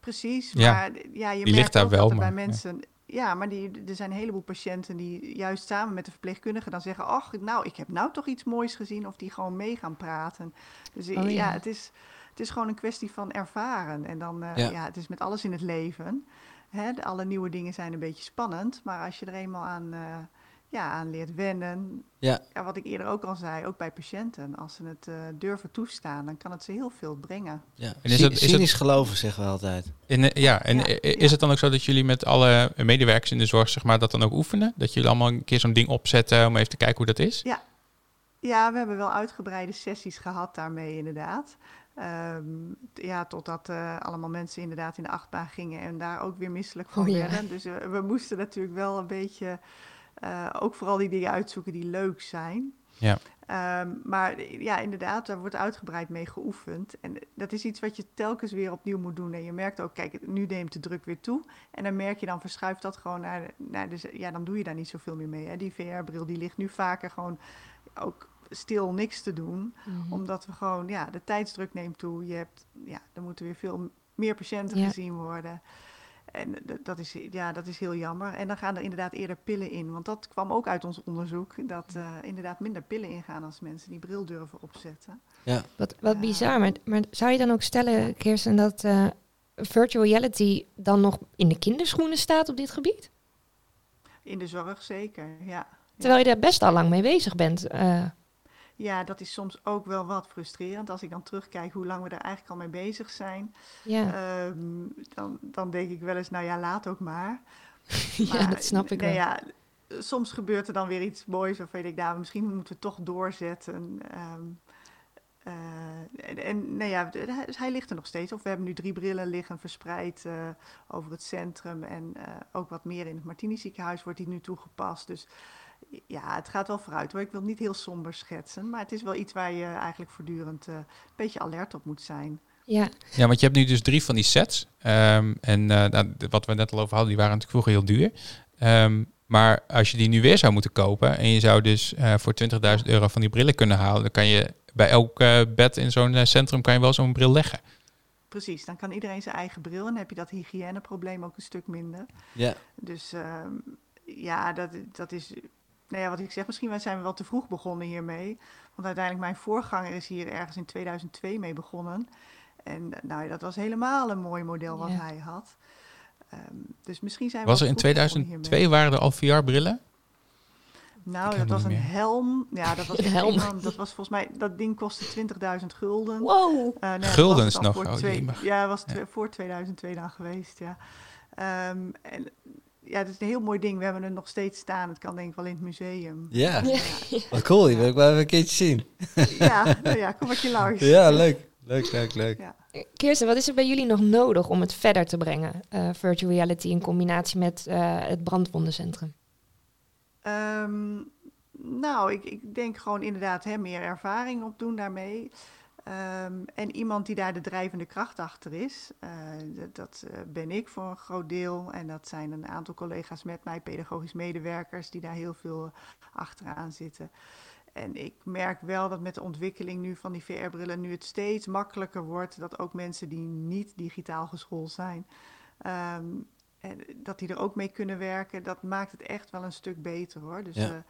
Precies, Ja, maar ja, je die merkt ligt daar wel, dat er maar, bij ja. mensen... Ja, maar die, er zijn een heleboel patiënten die juist samen met de verpleegkundige dan zeggen... ach, nou, ik heb nou toch iets moois gezien of die gewoon mee gaan praten. Dus Oh, ja, ja. het, is, het is gewoon een kwestie van ervaren. En dan, eh, Ja. ja. het is met alles in het leven. Hè, alle nieuwe dingen zijn een beetje spannend, maar als je er eenmaal aan, eh, ja, aan leert wennen... ja. Ja, wat ik eerder ook al zei, ook bij patiënten, als ze het eh, durven toestaan, dan kan het ze heel veel brengen. ja. En is het- is cynisch het- geloven, zeggen we altijd. En, eh, ja, en Ja, ja. is het dan ook zo dat jullie met alle medewerkers in de zorg zeg maar, dat dan ook oefenen? Dat jullie allemaal een keer zo'n ding opzetten om even te kijken hoe dat is? Ja, we hebben wel uitgebreide sessies gehad daarmee inderdaad. Ehm, t- ja, totdat eh, allemaal mensen inderdaad in de achtbaan gingen en daar ook weer misselijk van Oh, ja. werden. Dus eh, we moesten natuurlijk wel een beetje eh, ook vooral die dingen uitzoeken die leuk zijn. Ja. Ehm, maar ja, inderdaad, daar wordt uitgebreid mee geoefend. En dat is iets wat je telkens weer opnieuw moet doen. En je merkt ook, kijk, nu neemt de druk weer toe. En dan merk je, dan verschuift dat gewoon naar, naar de, ja, dan doe je daar niet zoveel meer mee. Hè. Die VR-bril, die ligt nu vaker gewoon ook stil niks te doen. Mhm. Omdat we gewoon, ja, de tijdsdruk neemt toe. Je hebt, ja, er moeten weer veel meer patiënten Ja. gezien worden. En dat is, ja, dat is heel jammer. En dan gaan er inderdaad eerder pillen in. Want dat kwam ook uit ons onderzoek. Dat eh, inderdaad minder pillen ingaan als mensen die bril durven opzetten. Wat, wat Ja. bizar, maar, maar zou je dan ook stellen, Kirsten, dat eh, virtual reality dan nog in de kinderschoenen staat op dit gebied? In de zorg zeker, ja. Terwijl je daar best al lang mee bezig bent. Ja, dat is soms ook wel wat frustrerend. Als ik dan terugkijk hoe lang we er eigenlijk al mee bezig zijn. ja. Ehm, dan, dan denk ik wel eens, nou ja, laat ook maar. ja, dat snap ik nou wel. Ja, soms gebeurt er dan weer iets moois waarvan je denkt, nou, misschien moeten we toch doorzetten. Ehm, eh, en en nou ja, hij- hij ligt er nog steeds. Of we hebben nu drie brillen liggen verspreid eh, over het centrum. En eh, ook wat meer in het Martini ziekenhuis wordt die nu toegepast. Dus Ja, het gaat wel vooruit hoor. Ik wil het niet heel somber schetsen. Maar het is wel iets waar je eigenlijk voortdurend eh, een beetje alert op moet zijn. Ja, Ja, want je hebt nu dus drie van die sets. Ehm, en eh, nou, wat we net al over hadden, die waren natuurlijk vroeger heel duur. Ehm, maar als je die nu weer zou moeten kopen en je zou dus eh, voor 20.000 euro van die brillen kunnen halen, dan kan je bij elk eh, bed in zo'n centrum kan je wel zo'n bril leggen. Precies, dan kan iedereen zijn eigen bril en dan heb je dat hygiëneprobleem ook een stuk minder. Ja, Dus ehm, ja, dat, dat is. Nou ja, wat ik zeg, misschien zijn we wel te vroeg begonnen hiermee. Want uiteindelijk, mijn voorganger is hier ergens in 2002 mee begonnen. En eh, nou, ja, dat was helemaal een mooi model wat Ja. hij had. Ehm, dus misschien zijn we Was er in te vroeg begonnen 2002 hiermee. waren er al VR-brillen? Nou, dat was een meer. helm. Ja, dat was Een helm. enorm. Dat was volgens mij, dat ding kostte 20.000 gulden. wow. Ja, dat Guldens nog, voor oh, twee- ja, was Ja. voor 2002 dan geweest, ja. Ehm, en ja, het is een heel mooi ding. We hebben het nog steeds staan. Het kan denk ik wel in het museum. ja. Ja. wat cool. Die wil ik wel even een keertje zien. Ja, nou ja, kom maar je langs. Ja, leuk. Leuk, leuk, leuk. Kirsten, wat is er bij jullie nog nodig om het verder te brengen? eh, virtual reality in combinatie met eh, het brandwondencentrum. Ehm, nou, ik, ik denk gewoon inderdaad hè, meer ervaring opdoen daarmee. Ehm, en iemand die daar de drijvende kracht achter is. Eh, dat dat eh, ben ik voor een groot deel. En dat zijn een aantal collega's met mij, pedagogisch medewerkers, die daar heel veel achteraan zitten. En ik merk wel dat met de ontwikkeling nu van die VR-brillen nu het steeds makkelijker wordt dat ook mensen die niet digitaal geschoold zijn, ehm, en dat die er ook mee kunnen werken. Dat maakt het echt wel een stuk beter hoor. Dus Ja. ja,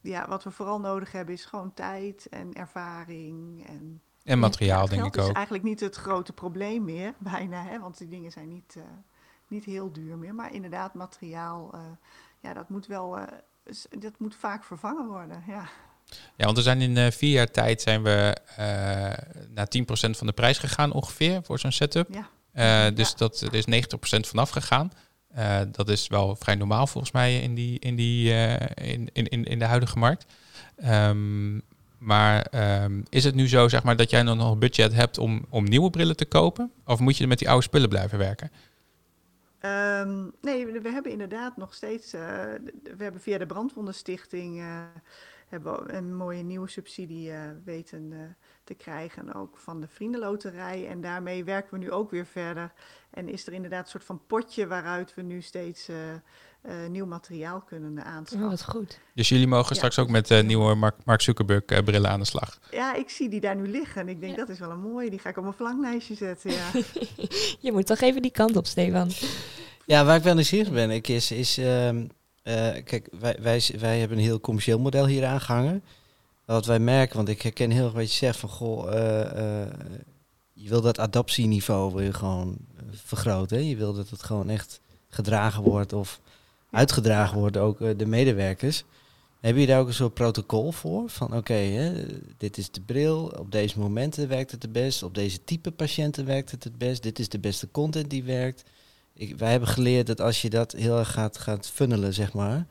ja wat we vooral nodig hebben is gewoon tijd en ervaring. En En materiaal, ja, denk ik ook. is eigenlijk niet het grote probleem meer, bijna, hè, want die dingen zijn niet, eh, niet heel duur meer. Maar inderdaad, materiaal, eh, ja, dat moet wel, eh, dat moet vaak vervangen worden. Ja, Ja, want we zijn in vier jaar tijd zijn we naar 10% van de prijs gegaan ongeveer voor zo'n setup. ja. Dus Ja. dat er is 90% vanaf gegaan. Dat is wel vrij normaal volgens mij in, die, in, die, in, in, in, in de huidige markt. Ehm, maar ehm, is het nu zo zeg maar, dat jij nog een budget hebt om, om nieuwe brillen te kopen? Of moet je met die oude spullen blijven werken? Ehm, nee, we, hebben inderdaad nog steeds. eh, we hebben via de Brandwondenstichting eh, een mooie nieuwe subsidie eh, weten te krijgen. Ook van de Vriendenloterij. En daarmee werken we nu ook weer verder. En is er inderdaad een soort van potje waaruit we nu steeds eh, nieuw materiaal kunnen Oh, aanschaffen. wat goed. Dus jullie mogen Ja, straks ook met eh, nieuwe Mark, Mark Zuckerberg eh, brillen aan de slag. Ja, ik zie die daar nu liggen. En ik denk Ja. dat is wel een mooie. Die ga ik op mijn verlanglijstje zetten. Ja. Je moet toch even die kant op, Stefan. Ja, waar ik wel nieuwsgierig ben, ik is, is ehm, eh, kijk, wij, wij, wij hebben een heel commercieel model hier aangehangen. Wat wij merken, want ik herken heel erg wat je zegt van, goh, eh, eh, je wil dat adoptieniveau wil je gewoon vergroten. hè. Je wil dat het gewoon echt gedragen wordt of uitgedragen wordt, ook eh, de medewerkers. Hebben jullie daar ook een soort protocol voor? Van oké, dit is de bril, op deze momenten werkt het het best, op deze type patiënten werkt het het best, dit is de beste content die werkt. Ik, wij hebben geleerd dat als je dat heel erg gaat, gaat funnelen, zeg maar,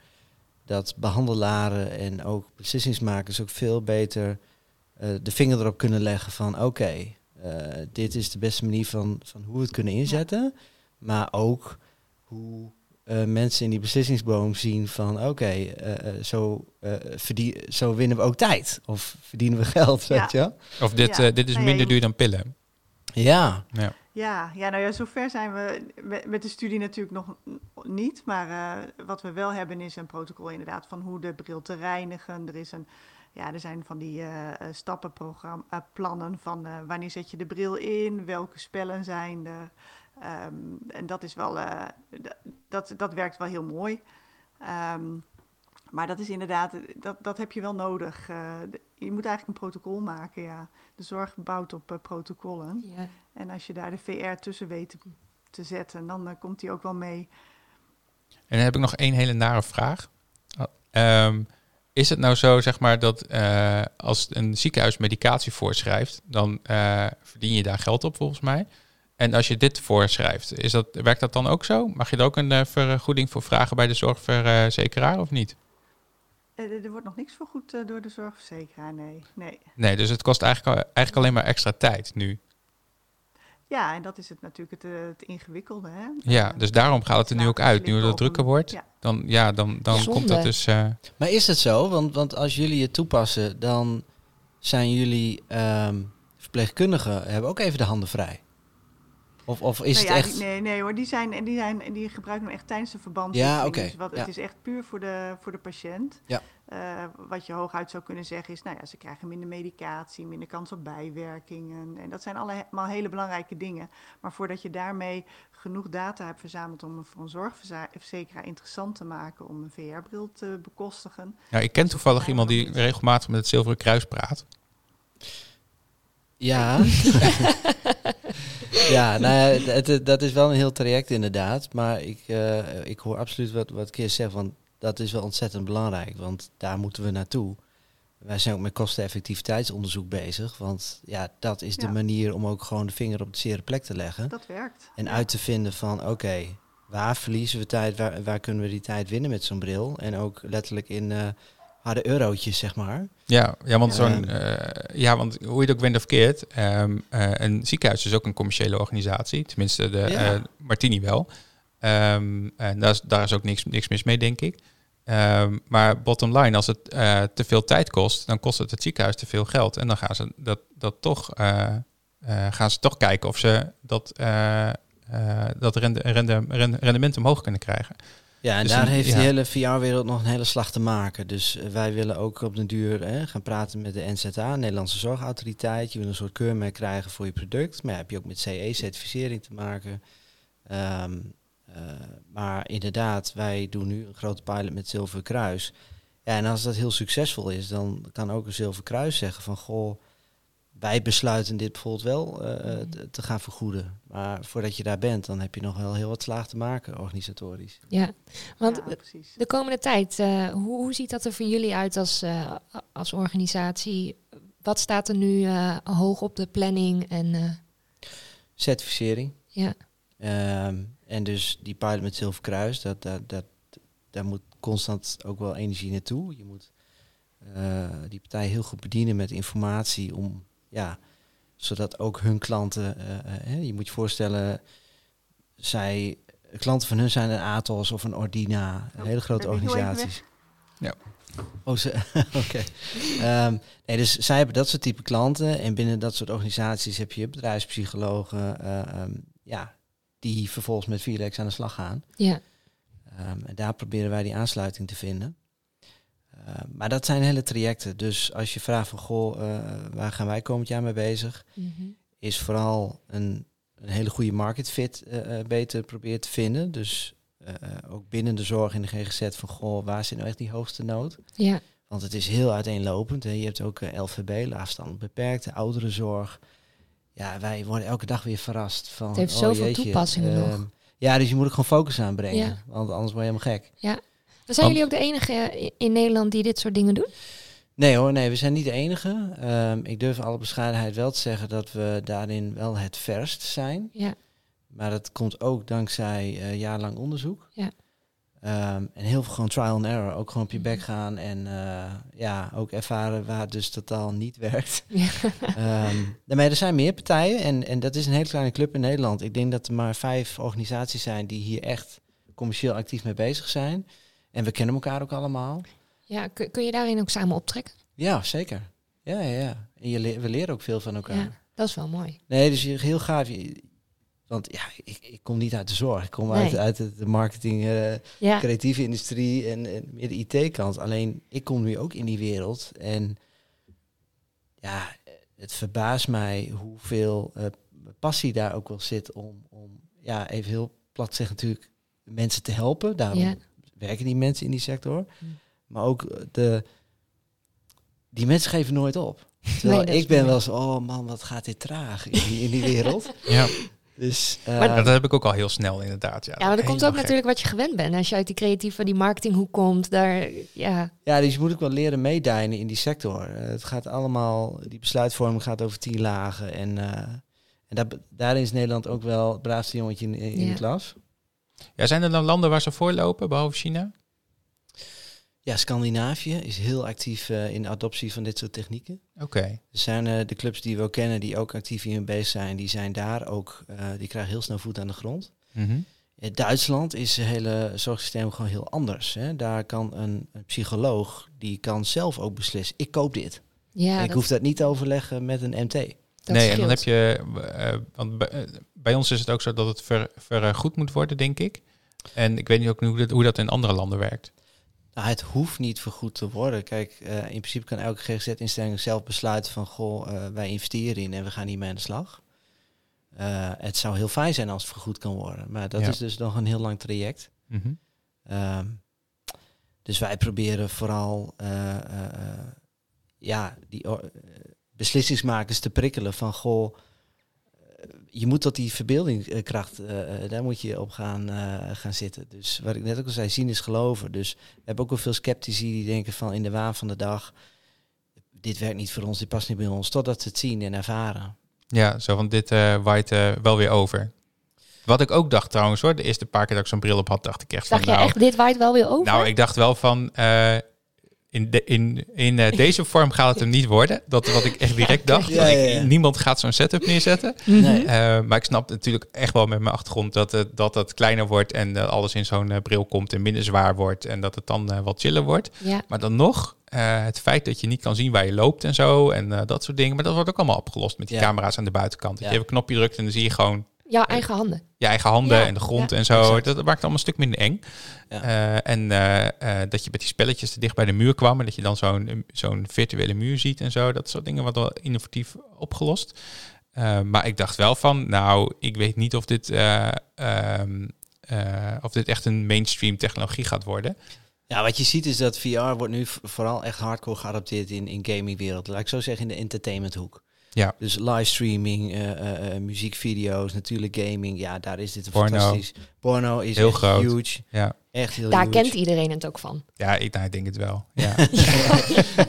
dat behandelaren en ook beslissingsmakers ook veel beter eh, de vinger erop kunnen leggen van oké, eh, dit is de beste manier van, van hoe we het kunnen inzetten, maar ook hoe eh, mensen in die beslissingsboom zien van oké, eh, eh, zo, eh, verdien- zo winnen we ook tijd of verdienen we geld, Ja. weet je? Of dit, Ja. dit is minder duur dan pillen. Ja, Ja. Ja, ja, nou ja, zover zijn we met, de studie natuurlijk nog niet. Maar eh, wat we wel hebben is een protocol inderdaad van hoe de bril te reinigen. Er, is een, ja, er zijn van die eh eh, stappenprogramma, plannen van eh, wanneer zet je de bril in, welke spellen zijn er. Ehm, en dat is wel, eh, dat, dat werkt wel heel mooi. Ehm, maar dat is inderdaad, dat, dat heb je wel nodig. Eh, je moet eigenlijk een protocol maken, ja. De zorg bouwt op eh, protocollen. Ja. En als je daar de VR tussen weet te, te zetten, dan komt die ook wel mee. En dan heb ik nog één hele nare vraag. Ehm, is het nou zo, zeg maar, dat eh, als een ziekenhuis medicatie voorschrijft, dan eh, verdien je daar geld op volgens mij. En als je dit voorschrijft, is dat, werkt dat dan ook zo? Mag je er ook een eh, vergoeding voor vragen bij de zorgverzekeraar of niet? Eh, er- wordt nog niks vergoed eh, door de zorgverzekeraar, nee. nee. Nee, dus het kost eigenlijk, eigenlijk alleen maar extra tijd nu. Ja, en dat is het natuurlijk het, het ingewikkelde. Hè? Ja, dus daarom gaat het er nu ook uit. Nu het drukker wordt, Ja. dan, ja, dan, dan Zonde. komt dat dus... eh, Maar is het zo? Want, want als jullie het toepassen, dan zijn jullie ehm, verpleegkundigen hebben ook even de handen vrij. Of, of is Nou het echt... die- nee, nee hoor, die, zijn, en die, zijn, en die gebruiken hem echt tijdens de Ja, verbandsoefening. oké, Dus wat, ja. Het is echt puur voor de, voor de patiënt. Ja. Eh, wat je hooguit zou kunnen zeggen is, nou ja, ze krijgen minder medicatie, minder kans op bijwerkingen. En dat zijn allemaal hele belangrijke dingen. Maar voordat je daarmee genoeg data hebt verzameld om een voor een zorgverzekeraar interessant te maken om een VR-bril te bekostigen. ja, ik ken toevallig iemand die regelmatig met het Zilveren Kruis praat. Ja. ja, nou het, het- dat is wel een heel traject inderdaad. Maar ik, eh, ik hoor absoluut wat, wat Kees zegt, want dat is wel ontzettend belangrijk. Want daar moeten we naartoe. Wij zijn ook met kosteneffectiviteitsonderzoek bezig. Want ja, dat is de manier om ook gewoon de vinger op de zere plek te leggen. Dat werkt. En Ja. uit te vinden van, oké, waar verliezen we tijd, waar, waar kunnen we die tijd winnen met zo'n bril? En ook letterlijk in eh, harde eurotjes, zeg maar. Ja, ja want, zo'n, eh, ja, want hoe je het ook went of keert, ehm, eh, een ziekenhuis is ook een commerciële organisatie. Tenminste, de Ja. eh, Martini wel. Ehm, en daar is, daar is ook niks, niks mis mee, denk ik. Ehm, maar bottom line, als het eh, te veel tijd kost, dan kost het het ziekenhuis te veel geld. En dan gaan ze dat, dat toch, eh, eh, gaan ze toch kijken of ze dat, eh, eh, dat rende, rende, rende- rendement omhoog kunnen krijgen. Ja, en Dus daar een- heeft ja. de hele VR-wereld nog een hele slag te maken. Dus eh, wij willen ook op den duur hè, gaan praten met de NZA, Nederlandse Zorgautoriteit. Je wil een soort keurmerk krijgen voor je product. Maar ja, heb je ook met CE-certificering te maken. Ehm, eh, maar inderdaad, wij doen nu een grote pilot met Zilveren Kruis. Ja, en als dat heel succesvol is, dan kan ook een Zilveren Kruis zeggen van... goh, wij besluiten dit bijvoorbeeld wel eh, eh, te- te gaan vergoeden. Maar voordat je daar bent, dan heb je nog wel heel wat slaag te maken, organisatorisch. Ja, want Ja, de- precies. de komende tijd, eh, hoe, hoe ziet dat er voor jullie uit als, eh, als organisatie? Wat staat er nu eh, hoog op de planning? En eh, Certificering. ja, Ehm, en dus die pilot met Zilver Kruis, dat, dat, dat, daar moet constant ook wel energie naartoe. Je moet eh, die partij heel goed bedienen met informatie om, ja, zodat ook hun klanten, eh, eh, hè, je moet je voorstellen, zij, klanten van hun zijn een Atos of een Ordina, een Oh, hele grote organisaties. Ja. Oh, oké. Ehm, nee, dus zij hebben dat soort type klanten. En binnen dat soort organisaties heb je bedrijfspsychologen, eh, ehm, ja, die vervolgens met Vilex aan de slag gaan. ja, Ehm, en daar proberen wij die aansluiting te vinden. Ehm, maar dat zijn hele trajecten. Dus als je vraagt van, goh, eh, waar gaan wij komend jaar mee bezig? mhm. Is vooral een, een hele goede market fit eh, eh, beter proberen te vinden. Dus eh, eh, ook binnen de zorg in de GGZ van, goh, waar zit nou echt die hoogste nood? ja, Want het is heel uiteenlopend. Hè. Je hebt ook eh, LVB, laagstand beperkte, ouderenzorg. Ja, wij worden elke dag weer verrast van. Het heeft oh, zoveel jeetje, toepassingen nog. ehm, Ja, dus je moet er gewoon focus aan brengen. Ja. Want anders word je helemaal gek. Dan zijn jullie ook de enige in- Nederland die dit soort dingen doen? Nee hoor, nee, we zijn niet de enige. Ehm, ik durf alle bescheidenheid wel te zeggen dat we daarin wel het verst zijn. Ja, Maar dat komt ook dankzij jarenlang onderzoek. Ja. Ehm, en heel veel gewoon trial and error. Ook gewoon op je bek Mhm. gaan en eh, ja, ook ervaren waar het dus totaal niet werkt. ja. Ehm, er zijn meer partijen en, en dat is een hele kleine club in Nederland. Ik denk dat er maar vijf organisaties zijn die hier echt commercieel actief mee bezig zijn. En we kennen elkaar ook allemaal. ja kun, kun je daarin ook samen optrekken? Ja, zeker. Ja, ja, ja. En je le- we leren ook veel van elkaar. Ja, dat is wel mooi. Nee, dus je- heel gaaf. Want ja, ik, ik kom niet uit de zorg. Ik kom uit, Nee. uit de marketing, eh, Ja, creatieve industrie en, en meer de IT-kant. Alleen ik kom nu ook in die wereld. En ja, het verbaast mij hoeveel eh, passie daar ook wel zit om, om, ja, even heel plat zeggen natuurlijk, mensen te helpen. Daarom Ja. Werken die mensen in die sector. Hm. Maar ook eh, de, die mensen geven nooit op. Terwijl Nee, ik ben wel eens, oh man, wat gaat dit traag in die, in die wereld. Ja, Dus, eh, Maar- Ja, dat heb ik ook al heel snel inderdaad. Ja, ja maar dat komt ook gek. natuurlijk wat je gewend bent. Als je uit die creatieve, die marketinghoek komt, daar, ja, Ja, dus je moet ook wel leren meedijnen in die sector. Eh, het gaat allemaal, die besluitvorming gaat over tien lagen. En, eh, en daar, daarin is Nederland ook wel het braafste jongetje in, in Ja. de klas. Ja, zijn er dan landen waar ze voorlopen, behalve China? Ja, Scandinavië is heel actief eh, in de adoptie van dit soort technieken. Oké. Er zijn eh, de clubs die we ook kennen, die ook actief hierin bezig zijn, die zijn daar ook, eh, die krijgen heel snel voet aan de grond. Mhm. In Duitsland is het hele zorgsysteem gewoon heel anders. Hè. Daar kan een, een psycholoog, die kan zelf ook beslissen, ik koop dit. Ja, En ik dat, hoef dat niet te overleggen met een MT. dat nee, en dan heb je... eh, want bij, eh, bij ons is het ook zo dat het ver, vergoed moet worden, denk ik. En ik weet niet ook hoe dat, hoe dat in andere landen werkt. Nou, het hoeft niet vergoed te worden. Kijk, eh, in principe kan elke GGZ-instelling zelf besluiten van... goh, eh, wij investeren in en we gaan hiermee aan de slag. Eh, het zou heel fijn zijn als het vergoed kan worden. Maar dat Ja. is dus nog een heel lang traject. Mhm. Ehm, dus wij proberen vooral eh, eh, eh, ja, die eh, beslissingsmakers te prikkelen van goh, eh, je moet tot die verbeeldingskracht, eh, eh, daar moet je op gaan, eh, gaan zitten. Dus wat ik net ook al zei, zien is geloven. Dus we hebben ook wel veel sceptici die denken van in de waan van de dag, dit werkt niet voor ons, dit past niet bij ons, totdat ze het zien en ervaren. Ja, zo van dit eh waait wel weer over. Wat ik ook dacht trouwens hoor, de eerste paar keer dat ik zo'n bril op had, dacht ik echt Dacht van je nou, echt, dit waait wel weer over? nou, ik dacht wel van eh, in, de, in, in eh, deze vorm gaat het hem niet worden. Dat wat ik echt direct dacht. Ja, ik- ja. Niemand gaat zo'n setup neerzetten. Nee. Eh, maar ik snap natuurlijk echt wel met mijn achtergrond dat het, dat het kleiner wordt en dat alles in zo'n eh, bril komt en minder zwaar wordt en dat het dan eh, wat chiller wordt. Ja, Maar dan nog, eh, het feit dat je niet kan zien waar je loopt en zo en eh, dat soort dingen. Maar dat wordt ook allemaal opgelost met die Ja. camera's aan de buitenkant. Dat Ja. je even een knopje drukt en dan zie je gewoon jouw eigen handen. je eigen handen Ja, en de grond ja. en zo. Exact. Dat, maakt het allemaal een stuk minder eng. Ja. Eh, en eh, eh, dat je met die spelletjes te dicht bij de muur kwam en dat je dan zo'n zo'n virtuele muur ziet en zo. Dat soort dingen wat wel innovatief opgelost. Eh, maar ik dacht wel van, nou, ik weet niet of dit, eh, ehm, eh, of dit echt een mainstream technologie gaat worden. Ja, wat je ziet is dat VR wordt nu vooral echt hardcore geadopteerd in, in gamingwereld. Laat ik zo zeggen in de entertainmenthoek. Ja. Dus livestreaming, eh, eh, eh, muziekvideo's, natuurlijk gaming. Ja, daar is dit een Porno. fantastisch. Porno is Heel echt groot. huge. Ja, Echt heel Daar huge. kent iedereen het ook van. ja ik, nou, ik denk het wel. Ja.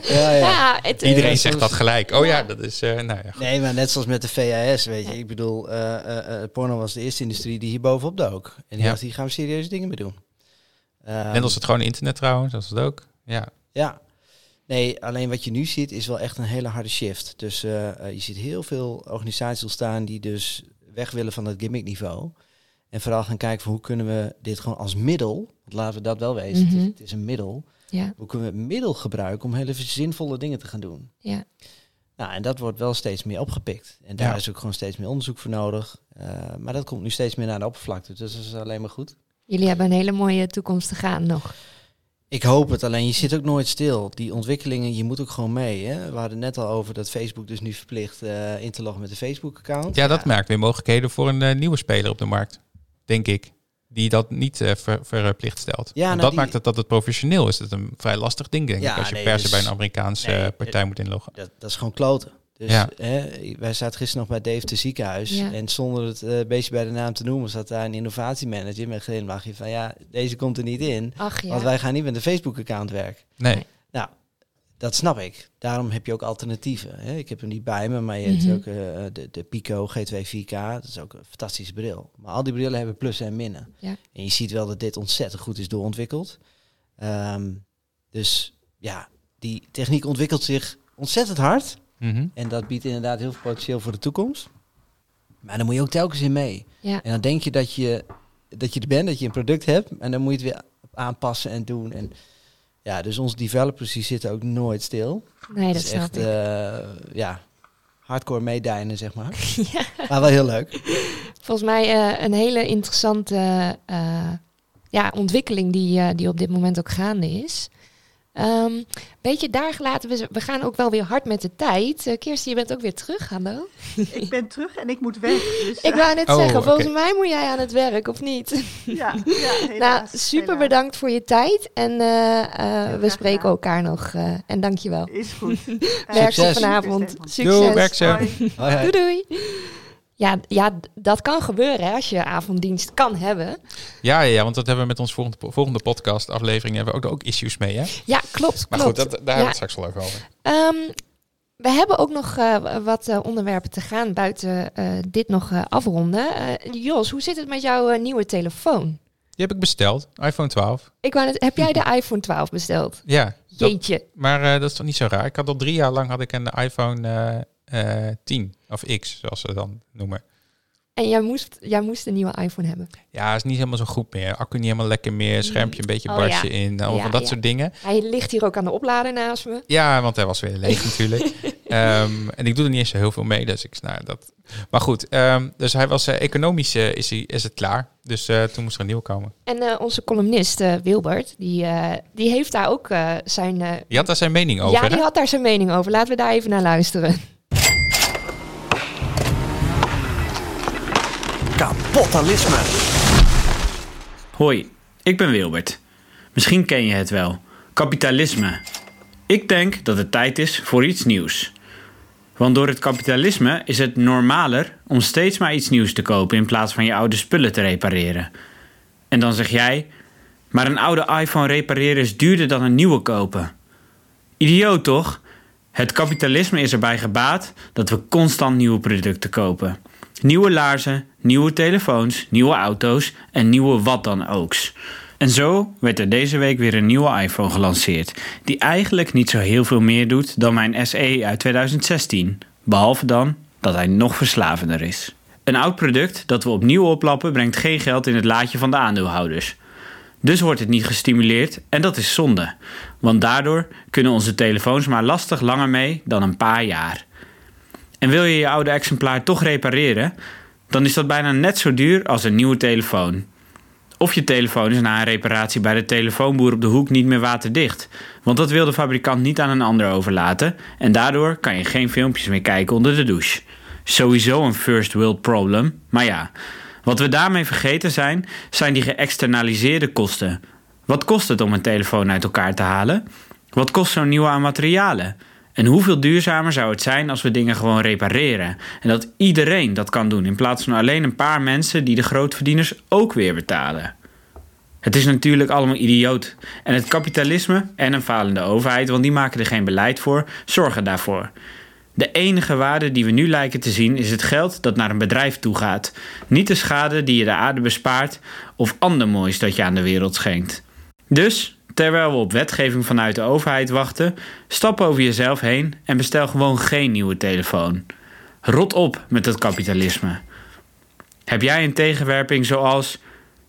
Ja, ja. Ja, het, Iedereen zegt dat gelijk. Oh ja, Ja. dat is, eh, nou ja. goed. Nee, maar net zoals met de VHS, weet je. Ik bedoel, eh, eh, eh, porno was de eerste industrie die hier bovenop dook. En die Ja. dacht, hier gaan we serieuze dingen mee doen. Ehm, Net als het gewoon internet trouwens, dat is het ook. Ja, Ja. Nee, alleen wat je nu ziet is wel echt een hele harde shift. Dus eh, eh, je ziet heel veel organisaties ontstaan die dus weg willen van dat gimmickniveau. En vooral gaan kijken van hoe kunnen we dit gewoon als middel, want laten we dat wel wezen, het, Mhm. is, het is een middel. ja, Hoe kunnen we het middel gebruiken om hele zinvolle dingen te gaan doen? ja. Nou, en dat wordt wel steeds meer opgepikt. En daar Ja. is ook gewoon steeds meer onderzoek voor nodig. Eh, maar dat komt nu steeds meer naar de oppervlakte. Dus dat is alleen maar goed. Jullie hebben een hele mooie toekomst te gaan nog. Ik hoop het, alleen je zit ook nooit stil. Die ontwikkelingen, je moet ook gewoon mee. Hè? We hadden net al over dat Facebook dus nu verplicht eh, in te loggen met de Facebook-account. ja dat maakt weer mogelijkheden voor een eh, nieuwe speler op de markt, denk ik. Die dat niet eh, ver, verplicht stelt. Ja, nou, dat die- maakt het dat het professioneel is. Dat is een vrij lastig ding, denk Ja, ik. Als je nee, per se dus- bij een Amerikaanse nee, partij moet inloggen. Dat, dat is gewoon kloten. Dus Ja. hè, wij zaten gisteren nog bij Dave te ziekenhuis. Ja. En zonder het eh beestje bij de naam te noemen, zat daar een innovatiemanager met een glimlachje van ja, deze komt er niet in. Ach ja. Want wij gaan niet met een Facebook-account werken. Nee. Nee. Nou, dat snap ik. Daarom heb je ook alternatieven. Hè? Ik heb hem niet bij me, maar je hebt Mhm. ook eh, de, de Pico G2 4K. Dat is ook een fantastische bril. Maar al die brillen hebben plussen en minnen. Ja. En je ziet wel dat dit ontzettend goed is doorontwikkeld. Ehm, dus ja, die techniek ontwikkelt zich ontzettend hard. Mhm. En dat biedt inderdaad heel veel potentieel voor de toekomst. Maar dan moet je ook telkens in mee. Ja. En dan denk je dat je, dat je er bent, dat je een product hebt. En dan moet je het weer aanpassen en doen. En ja, dus onze developers die zitten ook nooit stil. Nee, dat is snap echt, ik. eh, ja, hardcore meedijnen, zeg maar. ja. Maar wel heel leuk. Volgens mij eh, een hele interessante eh, ja, ontwikkeling die, eh, die op dit moment ook gaande is. Ehm beetje daar gelaten, we, we gaan ook wel weer hard met de tijd. Eh Kirsten, je bent ook weer terug, hallo? Ik ben terug en ik moet weg. Dus, Ik wou net Oh, zeggen, volgens mij moet jij aan het werk, of niet? ja, ja, helaas, nou, super helaas. bedankt voor je tijd. En eh, eh, we spreken gedaan. elkaar nog. eh, en dankjewel. Is goed. Werk Succes. vanavond. Succes. Doei, werk zo. Doei. Ja, ja, dat kan gebeuren hè, als je avonddienst kan hebben. Ja, ja, want dat hebben we met onze volgende, volgende podcast aflevering hebben we ook, ook issues mee. Hè? Ja, klopt. Maar klopt. goed, dat, daar hebben we het straks wel even over. Ehm, we hebben ook nog eh, wat eh, onderwerpen te gaan buiten eh, dit nog eh, afronden. Eh, Jos, hoe zit het met jouw eh, nieuwe telefoon? Die heb ik besteld. iPhone 12. Ik wou net, heb jij de iPhone 12 besteld? Ja. dat- Jeetje. maar eh, dat is toch niet zo raar? Ik had al drie jaar lang had ik een iPhone eh, eh, 10. Of X, zoals ze dan noemen. En jij moest, jij moest een nieuwe iPhone hebben. Ja, is niet helemaal zo goed meer. Accu niet helemaal lekker meer. Schermpje een beetje Oh, barstje ja. in. Ja, van dat ja. soort dingen. Hij ligt hier ook aan de oplader naast me. Ja, want hij was weer leeg natuurlijk. Ehm, en ik doe er niet eens zo heel veel mee. Dus ik, nou, dat... Maar goed, ehm, dus hij was eh, economisch eh, is, hij, is het klaar. Dus toen moest er een nieuw komen. En onze columnist Wilbert, die, die heeft daar ook zijn... Die had daar zijn mening over. ja, die had daar zijn mening over. Laten we daar even naar luisteren. Kapotalisme. Hoi, ik ben Wilbert. Misschien ken je het wel. Kapitalisme. Ik denk dat het tijd is voor iets nieuws. Want door het kapitalisme is het normaler om steeds maar iets nieuws te kopen in plaats van je oude spullen te repareren. En dan zeg jij, maar een oude iPhone repareren is duurder dan een nieuwe kopen. Idioot toch? Het kapitalisme is erbij gebaat dat we constant nieuwe producten kopen. Nieuwe laarzen, nieuwe telefoons, nieuwe auto's en nieuwe wat dan ooks. En zo werd er deze week weer een nieuwe iPhone gelanceerd, die eigenlijk niet zo heel veel meer doet dan mijn SE uit 2016. Behalve dan dat hij nog verslavender is. Een oud product dat we opnieuw oplappen brengt geen geld in het laadje van de aandeelhouders. Dus wordt het niet gestimuleerd en dat is zonde. Want daardoor kunnen onze telefoons maar lastig langer mee dan een paar jaar. En wil je je oude exemplaar toch repareren, dan is dat bijna net zo duur als een nieuwe telefoon. Of je telefoon is na een reparatie bij de telefoonboer op de hoek niet meer waterdicht. Want dat wil de fabrikant niet aan een ander overlaten en daardoor kan je geen filmpjes meer kijken onder de douche. Sowieso een first world problem, maar ja. Wat we daarmee vergeten zijn, zijn die geëxternaliseerde kosten. Wat kost het om een telefoon uit elkaar te halen? Wat kost zo'n nieuwe aan materialen? En hoeveel duurzamer zou het zijn als we dingen gewoon repareren? En dat iedereen dat kan doen in plaats van alleen een paar mensen die de grootverdieners ook weer betalen. Het is natuurlijk allemaal idioot. En het kapitalisme en een falende overheid, want die maken er geen beleid voor, zorgen daarvoor. De enige waarde die we nu lijken te zien is het geld dat naar een bedrijf toe gaat. Niet de schade die je de aarde bespaart of ander moois dat je aan de wereld schenkt. Dus, terwijl we op wetgeving vanuit de overheid wachten, stap over jezelf heen en bestel gewoon geen nieuwe telefoon. Rot op met het kapitalisme. Heb jij een tegenwerping zoals.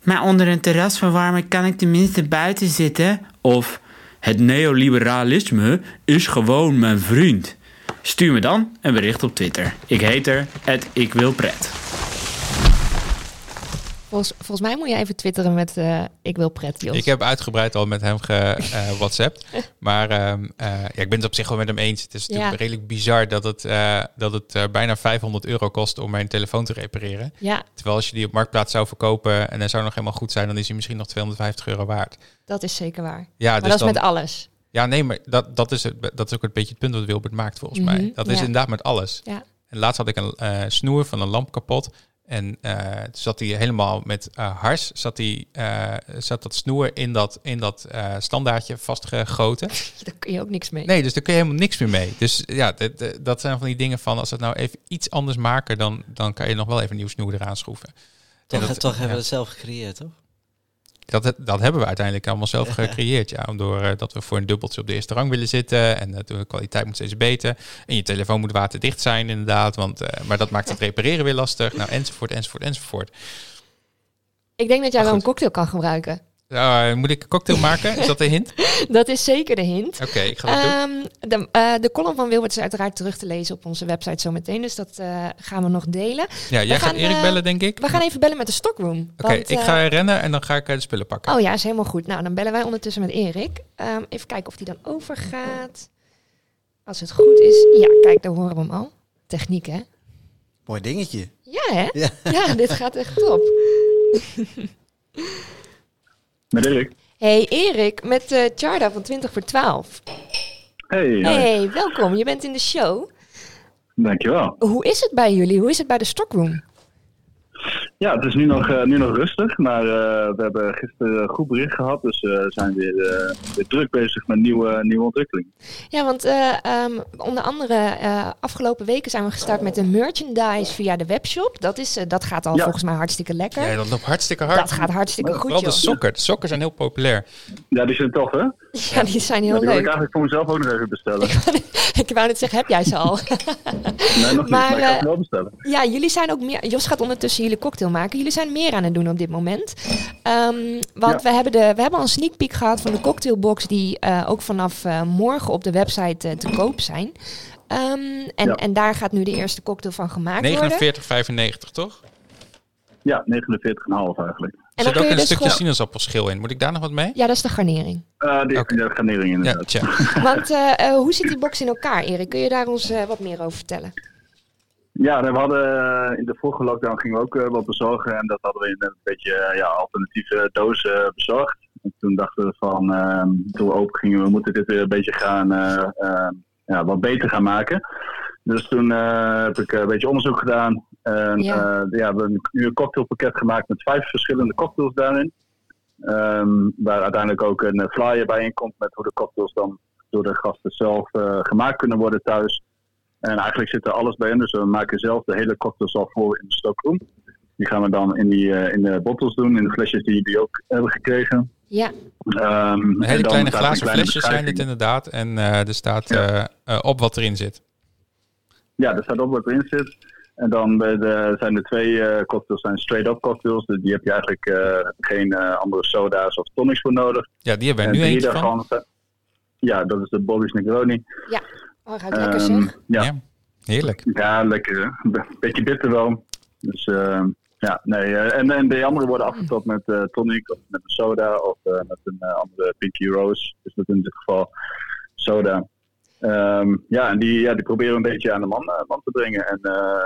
Maar onder een terrasverwarmer kan ik tenminste buiten zitten? Of. Het neoliberalisme is gewoon mijn vriend. Stuur me dan een bericht op Twitter. Ik heet er ik wil pret. Volgens, volgens mij moet je even twitteren met eh, ik wil pret, Jos. Ik heb uitgebreid al met hem ge eh, WhatsApp. Maar ehm, eh, ja, ik ben het op zich wel met hem eens. Het is natuurlijk Ja. redelijk bizar dat het, dat het bijna 500 euro kost om mijn telefoon te repareren. Ja, Terwijl als je die op Marktplaats zou verkopen en hij zou nog helemaal goed zijn, dan is hij misschien nog 250 euro waard. dat is zeker waar. Ja, maar dus dat is dan, met alles. ja nee, maar dat, dat, is het, dat is ook een beetje het punt wat Wilbert maakt volgens Mhm, mij. Dat is ja. inderdaad met alles. Ja. En laatst had ik een snoer van een lamp kapot. En eh, toen zat hij helemaal met eh, hars, zat, die, eh, zat dat snoer in dat, in dat eh, standaardje vastgegoten. Daar kun je ook niks mee. Nee, dus daar kun je helemaal niks meer mee. Dus ja, dat- zijn van die dingen van, als we het nou even iets anders maken, dan, dan kan je nog wel even een nieuw snoer eraan schroeven. Toch, En dat- toch hebben we het zelf gecreëerd, toch? Dat, dat hebben we uiteindelijk allemaal zelf gecreëerd. Ja, door eh, dat we voor een dubbeltje op de eerste rang willen zitten. En eh, de kwaliteit moet steeds beter. En je telefoon moet waterdicht zijn, inderdaad. Want, eh, maar dat maakt het repareren weer lastig. Nou, enzovoort, enzovoort, enzovoort. Ik denk dat jij wel een cocktail kan gebruiken. Uh, moet ik een cocktail maken? Is dat de hint? Dat is zeker de hint. Oké, ik ga dat doen. Ehm, de, eh, de column van Wilbert is uiteraard terug te lezen op onze website zometeen. Dus dat eh, gaan we nog delen. Ja, jij gaat gaan, Erik bellen, denk ik. We gaan even bellen met de stockroom. Oké, ik ga rennen en dan ga ik de spullen pakken. Oh ja, is helemaal goed. Nou, dan bellen wij ondertussen met Erik. Ehm, even kijken of die dan overgaat. Als het goed is. Ja, kijk, daar horen we hem al. Techniek, hè? Mooi dingetje. Ja, hè? Ja. Ja, dit gaat echt top. Met Erik. Hey Erik, met eh Charda van 20 voor 12. Hey, hi. Hey, welkom. Je bent in de show. dankjewel. Hoe is het bij jullie? Hoe is het bij de stockroom? Ja, het is nu nog, eh, nu nog rustig, maar eh, we hebben gisteren een goed bericht gehad. Dus eh, we zijn weer, eh, weer druk bezig met nieuwe, nieuwe ontwikkelingen. Ja, want eh, ehm, onder andere eh, afgelopen weken zijn we gestart met een merchandise via de webshop. Dat, is, eh, dat gaat al Ja. volgens mij hartstikke lekker. Ja, dat loopt hartstikke hard. dat gaat hartstikke goed, Vooral de sokken. De sokken zijn heel populair. Ja, die zijn tof, hè? Ja, die zijn heel Ja, die wil ik leuk. eigenlijk voor mezelf ook nog even bestellen. Ik wou net zeggen, heb jij ze al? Nee, nog niet, Maar, maar ik ga eh, het wel bestellen. Ja, jullie zijn ook meer. Jos gaat ondertussen jullie cocktail maken. Jullie zijn meer aan het doen op dit moment. Ehm, want Ja. we, hebben de, we hebben al een sneak peek gehad van de cocktailbox, die eh, ook vanaf eh, morgen op de website te koop zijn. Ehm, en, Ja. en daar gaat nu de eerste cocktail van gemaakt worden. 49,95 toch? Ja, 49,5 eigenlijk. En Er zit ook een dus stukje gewoon- sinaasappelschil in. Moet ik daar nog wat mee? Ja, dat is de garnering. Eh die Oké. de garnering Ja, inderdaad. check. Want eh, eh, hoe zit die box in elkaar, Erik? Kun je daar ons eh, wat meer over vertellen? Ja, we hadden in de vorige lockdown gingen we ook wat bezorgen. En dat hadden we in een beetje ja, alternatieve dozen bezorgd. En toen dachten we van, ehm, toen we open gingen, we moeten dit weer een beetje gaan, eh, eh, ja, wat beter gaan maken. Dus toen eh, heb ik een beetje onderzoek gedaan. En Ja. ja. ja, we hebben nu een cocktailpakket gemaakt met vijf verschillende cocktails daarin. Ehm, waar uiteindelijk ook een eh, flyer bij in komt met hoe de cocktails dan door de gasten zelf eh, gemaakt kunnen worden thuis. En eigenlijk zit er alles bij in. Dus we maken zelf de hele cocktails al voor in de stockroom. Die gaan we dan in, die, eh, in de bottles doen, in de flesjes die jullie ook hebben gekregen. Ja, Ehm, hele kleine glazen kleine flesjes zijn dit inderdaad. En eh, er staat Ja. eh, eh, op wat erin zit. Ja, er staat op wat erin zit. En dan bij de, zijn er twee eh, cocktails, zijn straight-up cocktails. Dus die heb je eigenlijk eh, geen eh, andere soda's of tonics voor nodig. Ja, die hebben we En nu eentje van. daarvan zijn- Ja, dat is de Bobby's Negroni. oh, ruikt lekker Ehm, zeg. ja. Ja, heerlijk. Ja, lekker. beetje bitter wel. Dus eh, ja, nee. eh, en, en de andere worden afgetopt met eh, tonic of met een soda of eh, met een eh, andere Pinky Rose. Dus dat in dit geval soda. Ehm, ja, en die, ja, die proberen we een beetje aan de man, man te brengen. En eh,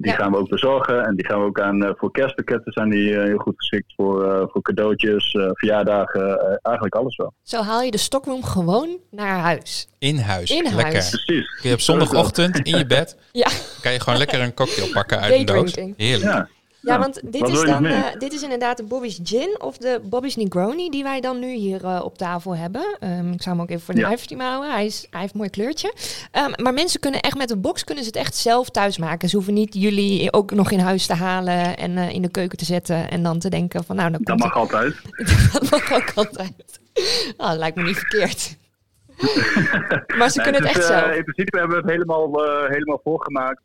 die Ja. gaan we ook bezorgen. En die gaan we ook aan eh, voor kerstpakketten zijn die eh, heel goed geschikt voor, eh, voor cadeautjes, eh, verjaardagen, eigenlijk alles wel. Zo haal je de stockroom gewoon naar huis. In huis. In lekker. huis. Precies. Kun je op zondagochtend in je bed, Ja. kan je gewoon lekker een cocktail pakken uit een doos. Heerlijk. Ja. Ja, want dit wat is dan eh, dit is inderdaad de Bobby's Gin of de Bobby's Negroni die wij dan nu hier eh, op tafel hebben. Ehm, ik zou hem ook even voor de Ja. livestream houden. Hij, is, hij heeft een mooi kleurtje. Ehm, maar mensen kunnen echt met de box kunnen ze het echt zelf thuis maken. Ze hoeven niet jullie ook nog in huis te halen en eh, in de keuken te zetten en dan te denken van nou dan Dat komt mag altijd. dat mag ook altijd. Ah, dat lijkt me niet verkeerd. maar ze Nee, kunnen het echt zelf. In principe hebben we het helemaal, helemaal voorgemaakt.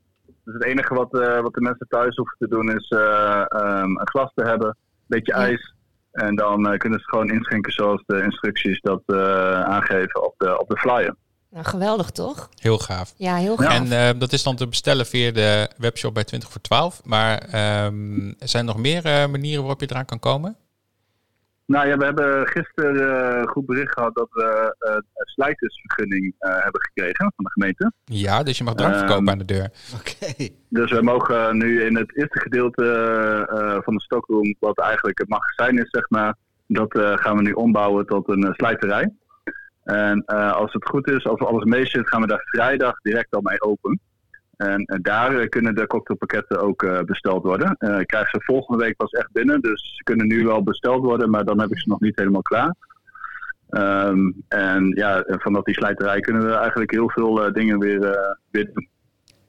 Dus het enige wat, eh, wat de mensen thuis hoeven te doen is eh, ehm, een glas te hebben, een beetje Ja. ijs. En dan eh, kunnen ze het gewoon inschenken zoals de instructies dat eh, aangeven op de, op de flyer. Nou, geweldig toch? Heel gaaf. Ja, heel gaaf. En eh, dat is dan te bestellen via de webshop bij 20 voor 12. Maar ehm, zijn er nog meer eh, manieren waarop je eraan kan komen? Nou ja, we hebben gisteren eh, goed bericht gehad dat we eh, een slijtersvergunning eh, hebben gekregen van de gemeente. Ja, dus je mag drank Ehm, verkopen aan de deur. Oké. Dus we mogen nu in het eerste gedeelte eh, van de stockroom, wat eigenlijk het magazijn is, zeg maar, dat eh, gaan we nu ombouwen tot een slijterij. En eh, als het goed is, als alles mee zit, gaan we daar vrijdag direct al mee open. En eh, daar eh, kunnen de cocktailpakketten ook eh, besteld worden. Eh, ik krijg ze volgende week pas echt binnen, dus ze kunnen nu wel besteld worden, maar dan heb ik ze nog niet helemaal klaar. Ehm, en ja, vanaf die slijterij kunnen we eigenlijk heel veel eh, dingen weer, eh, weer doen.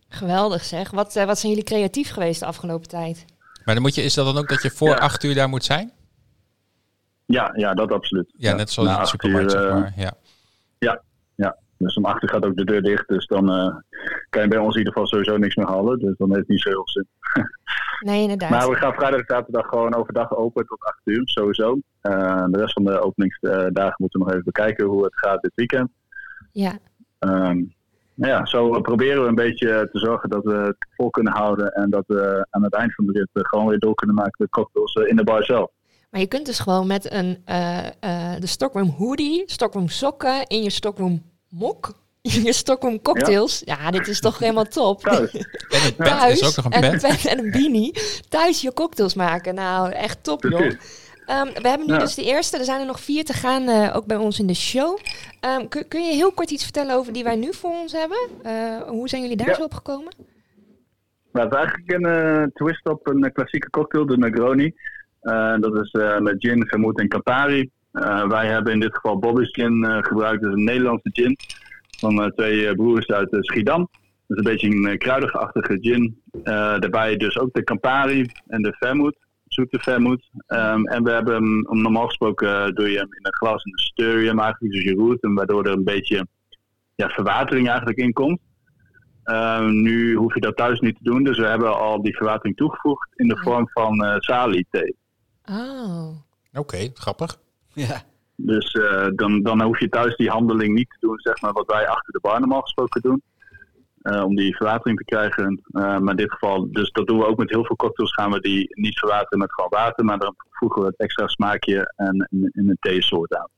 Geweldig zeg. Wat, eh, wat zijn jullie creatief geweest de afgelopen tijd? Maar dan moet je, is dat dan ook dat je voor Ja. acht uur daar moet zijn? Ja, ja, dat absoluut. Ja, net zoals in de supermarkt, uur, zeg maar. Ja. Dus om acht uur gaat ook de deur dicht. Dus dan eh, kan je bij ons in ieder geval sowieso niks meer halen. Dus dan heeft het niet zo heel zin. Nee, inderdaad. Maar we gaan vrijdag en zaterdag gewoon overdag open tot acht uur, sowieso. Eh, de rest van de openingsdagen moeten we nog even bekijken hoe het gaat dit weekend. Ja, Ehm, nou ja, zo proberen we een beetje te zorgen dat we het vol kunnen houden. En dat we aan het eind van de rit eh, gewoon weer door kunnen maken met cocktails eh, in de bar zelf. maar je kunt dus gewoon met een, eh, eh, de Stockroom hoodie, Stockroom sokken, in je Stockroom mok, in je Stockroom cocktails. Ja, dit is toch helemaal top. Thuis. En een pet Thuis is ook nog een en, pet en een beanie. Thuis je cocktails maken. Nou, echt top joh. Ehm, we hebben nu Ja. dus de eerste. Er zijn er nog vier te gaan, eh, ook bij ons in de show. Ehm, kun, kun je heel kort iets vertellen over die wij nu voor ons hebben? Eh, hoe zijn jullie daar Ja. zo op gekomen? We hebben eigenlijk een eh, twist op een klassieke cocktail, de Negroni. Dat is eh, met gin, vermoed en Campari. Eh, wij hebben in dit geval Bobby's Gin eh, gebruikt. Dat is een Nederlandse gin van eh, twee eh, broers uit Schiedam. Dat is een beetje een kruidige-achtige gin. Eh, daarbij dus ook de Campari en de vermoed, zoete vermoed. Ehm, en we hebben hem, om normaal gesproken doe je hem in een glas en dan steur je hem eigenlijk, dus je roert hem, waardoor er een beetje ja, verwatering eigenlijk in komt. Ehm, nu hoef je dat thuis niet te doen, dus we hebben al die verwatering toegevoegd in de vorm van eh sali-thee. Oh. Oké, grappig. Ja. Dus eh, dan, dan hoef je thuis die handeling niet te doen, zeg maar, wat wij achter de bar normaal gesproken doen. eh, om die verwatering te krijgen. Eh, maar in dit geval, dus dat doen we ook met heel veel cocktails, gaan we die niet verwateren met gewoon water, maar dan voegen we het extra smaakje en in, in een theesoort aan.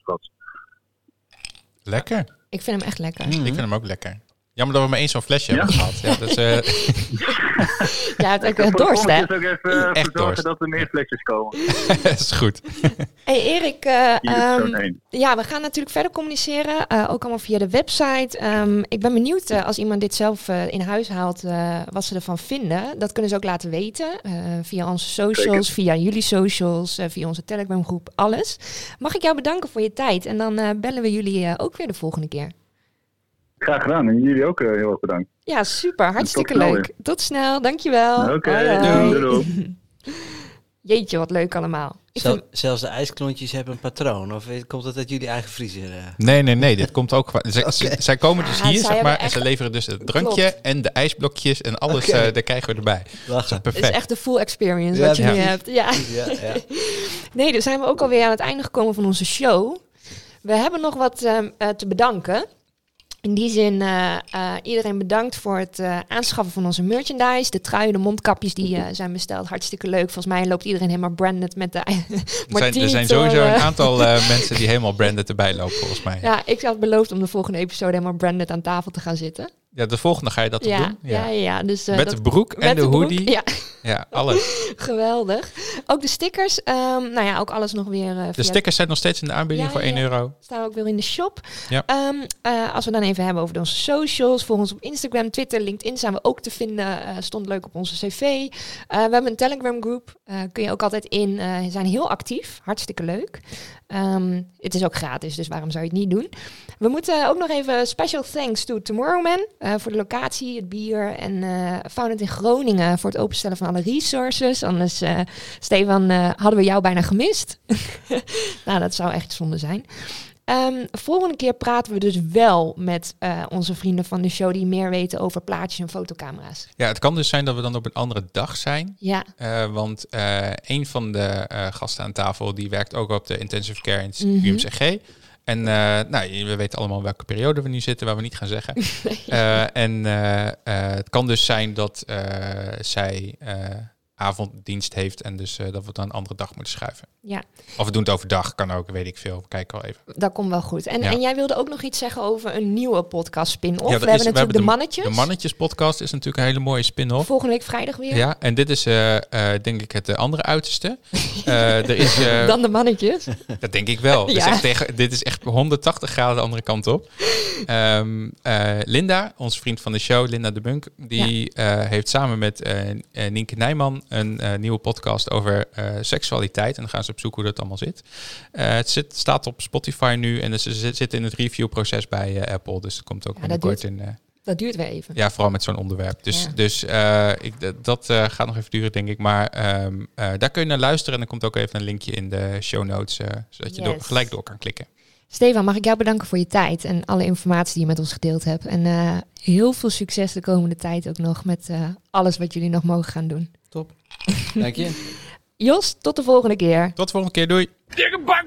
Lekker. Ik vind hem echt lekker. Ik vind hem ook lekker. Jammer dat we maar één zo'n flesje Ja? hebben gehad. Ja, dat is, eh, Ja, het ook Ik echt dorst, hè? ook even eh, Echt voor zorgen dorst. dat er meer flesjes komen. dat is goed. Hey Erik, eh, is ehm, ja, we gaan natuurlijk verder communiceren, eh, ook allemaal via de website. Ehm, ik ben benieuwd als iemand dit zelf eh, in huis haalt, eh, wat ze ervan vinden. Dat kunnen ze ook laten weten eh, via onze socials, Zeker. via jullie socials, eh, via onze Telegram groep, alles. Mag ik jou bedanken voor je tijd en dan eh, bellen we jullie eh, ook weer de volgende keer. Graag gedaan en jullie ook eh, heel erg bedankt. Ja, super. Hartstikke leuk. Tot snel. Dankjewel. Oké, hoi. doei, doei. Jeetje, wat leuk allemaal. Ik Zel- vind- zelfs de ijsklontjes hebben een patroon. Of komt dat uit jullie eigen vriezer? eh? Nee, nee, nee. Dit komt ook. Zij, komen dus Ja, hier, zeg maar, en ze leveren dus het drankje Klopt. en de ijsblokjes en alles. Eh, daar krijgen we erbij. Lachen. Het Perfect. is echt de full experience Ja, wat je nu precies. hebt. Ja. Ja, ja. Nee, dan zijn we ook alweer aan het einde gekomen van onze show. We hebben nog wat ehm, eh, te bedanken. In die zin, eh, eh, iedereen bedankt voor het eh, aanschaffen van onze merchandise. De truien, de mondkapjes die zijn besteld. Hartstikke leuk. Volgens mij loopt iedereen helemaal branded met de zijn, martini er zijn sowieso een aantal mensen die helemaal branded erbij lopen, volgens mij. Ja. Ja, ik had beloofd om de volgende episode helemaal branded aan tafel te gaan zitten. de volgende ga je dat Ja, doen. ja, ja, ja. Dus, Met dat- de broek en de, broek. hoodie. Ja, Ja, alles. geweldig. Ook de stickers. ehm, nou ja, ook alles nog weer eh, De stickers zijn nog steeds in de aanbieding Ja, voor ja, 1 ja. euro. staan ook weer in de shop. Ja. Ehm, eh, als we dan even hebben over onze socials. Volg ons op Instagram, Twitter, LinkedIn zijn we ook te vinden. Eh, stond leuk op onze cv. We hebben een Telegram groep. Kun je ook altijd in. We zijn heel actief. Hartstikke leuk. Ehm, het is ook gratis, dus waarom zou je het niet doen? We moeten ook nog even special thanks to Tomorrowman. eh, voor de locatie, het bier. En eh Founded in Groningen voor het openstellen van alle resources. Anders, eh, Stefan, hadden we jou bijna gemist. nou, dat zou echt zonde zijn. Ehm, volgende keer praten we dus wel met eh, onze vrienden van de show die meer weten over plaatjes en fotocamera's. Ja, het kan dus zijn dat we dan op een andere dag zijn. Ja, Eh, want eh, een van de gasten aan tafel die werkt ook op de intensive care in het Mhm. UMCG. En nou, we weten allemaal welke periode we nu zitten, waar we niet gaan zeggen. En het kan dus zijn dat zij avonddienst heeft en dus dat we dan een andere dag moeten schuiven. Ja, Of we doen het overdag, kan ook, weet ik veel. Kijk wel even. dat komt wel goed. En, Ja. en jij wilde ook nog iets zeggen over een nieuwe podcast spin-off. Ja, we hebben we natuurlijk hebben de mannetjes. De Mannetjes podcast is natuurlijk een hele mooie spin-off. Volgende week vrijdag weer. Ja, en dit is eh, eh, denk ik het eh, andere uiterste. Er is, Dan de mannetjes. Dat denk ik wel. Dit, is Ja. echt tegen, dit is echt 180 graden de andere kant op. Ehm, eh, Linda, onze vriend van de show, Linda de Bunk, die heeft samen met Nienke Nijman een nieuwe podcast over seksualiteit. En dan gaan ze op zoek hoe dat allemaal zit. Eh, het zit, staat op Spotify nu en ze zit, zit in het reviewproces bij eh, Apple. Dus het komt ook Ja, dat binnenkort duurt- in. eh, Dat duurt weer even. ja, vooral met zo'n onderwerp. Dus, Ja. dus eh, ik, dat eh, gaat nog even duren, denk ik. Maar ehm, eh, daar kun je naar luisteren. En er komt ook even een linkje in de show notes, eh, zodat je door, gelijk door kan klikken. Stefan, mag ik jou bedanken voor je tijd en alle informatie die je met ons gedeeld hebt. En eh, heel veel succes de komende tijd ook nog met eh, alles wat jullie nog mogen gaan doen. Dank je. Jos, tot de volgende keer. Tot de volgende keer. Doei. Dikke bak,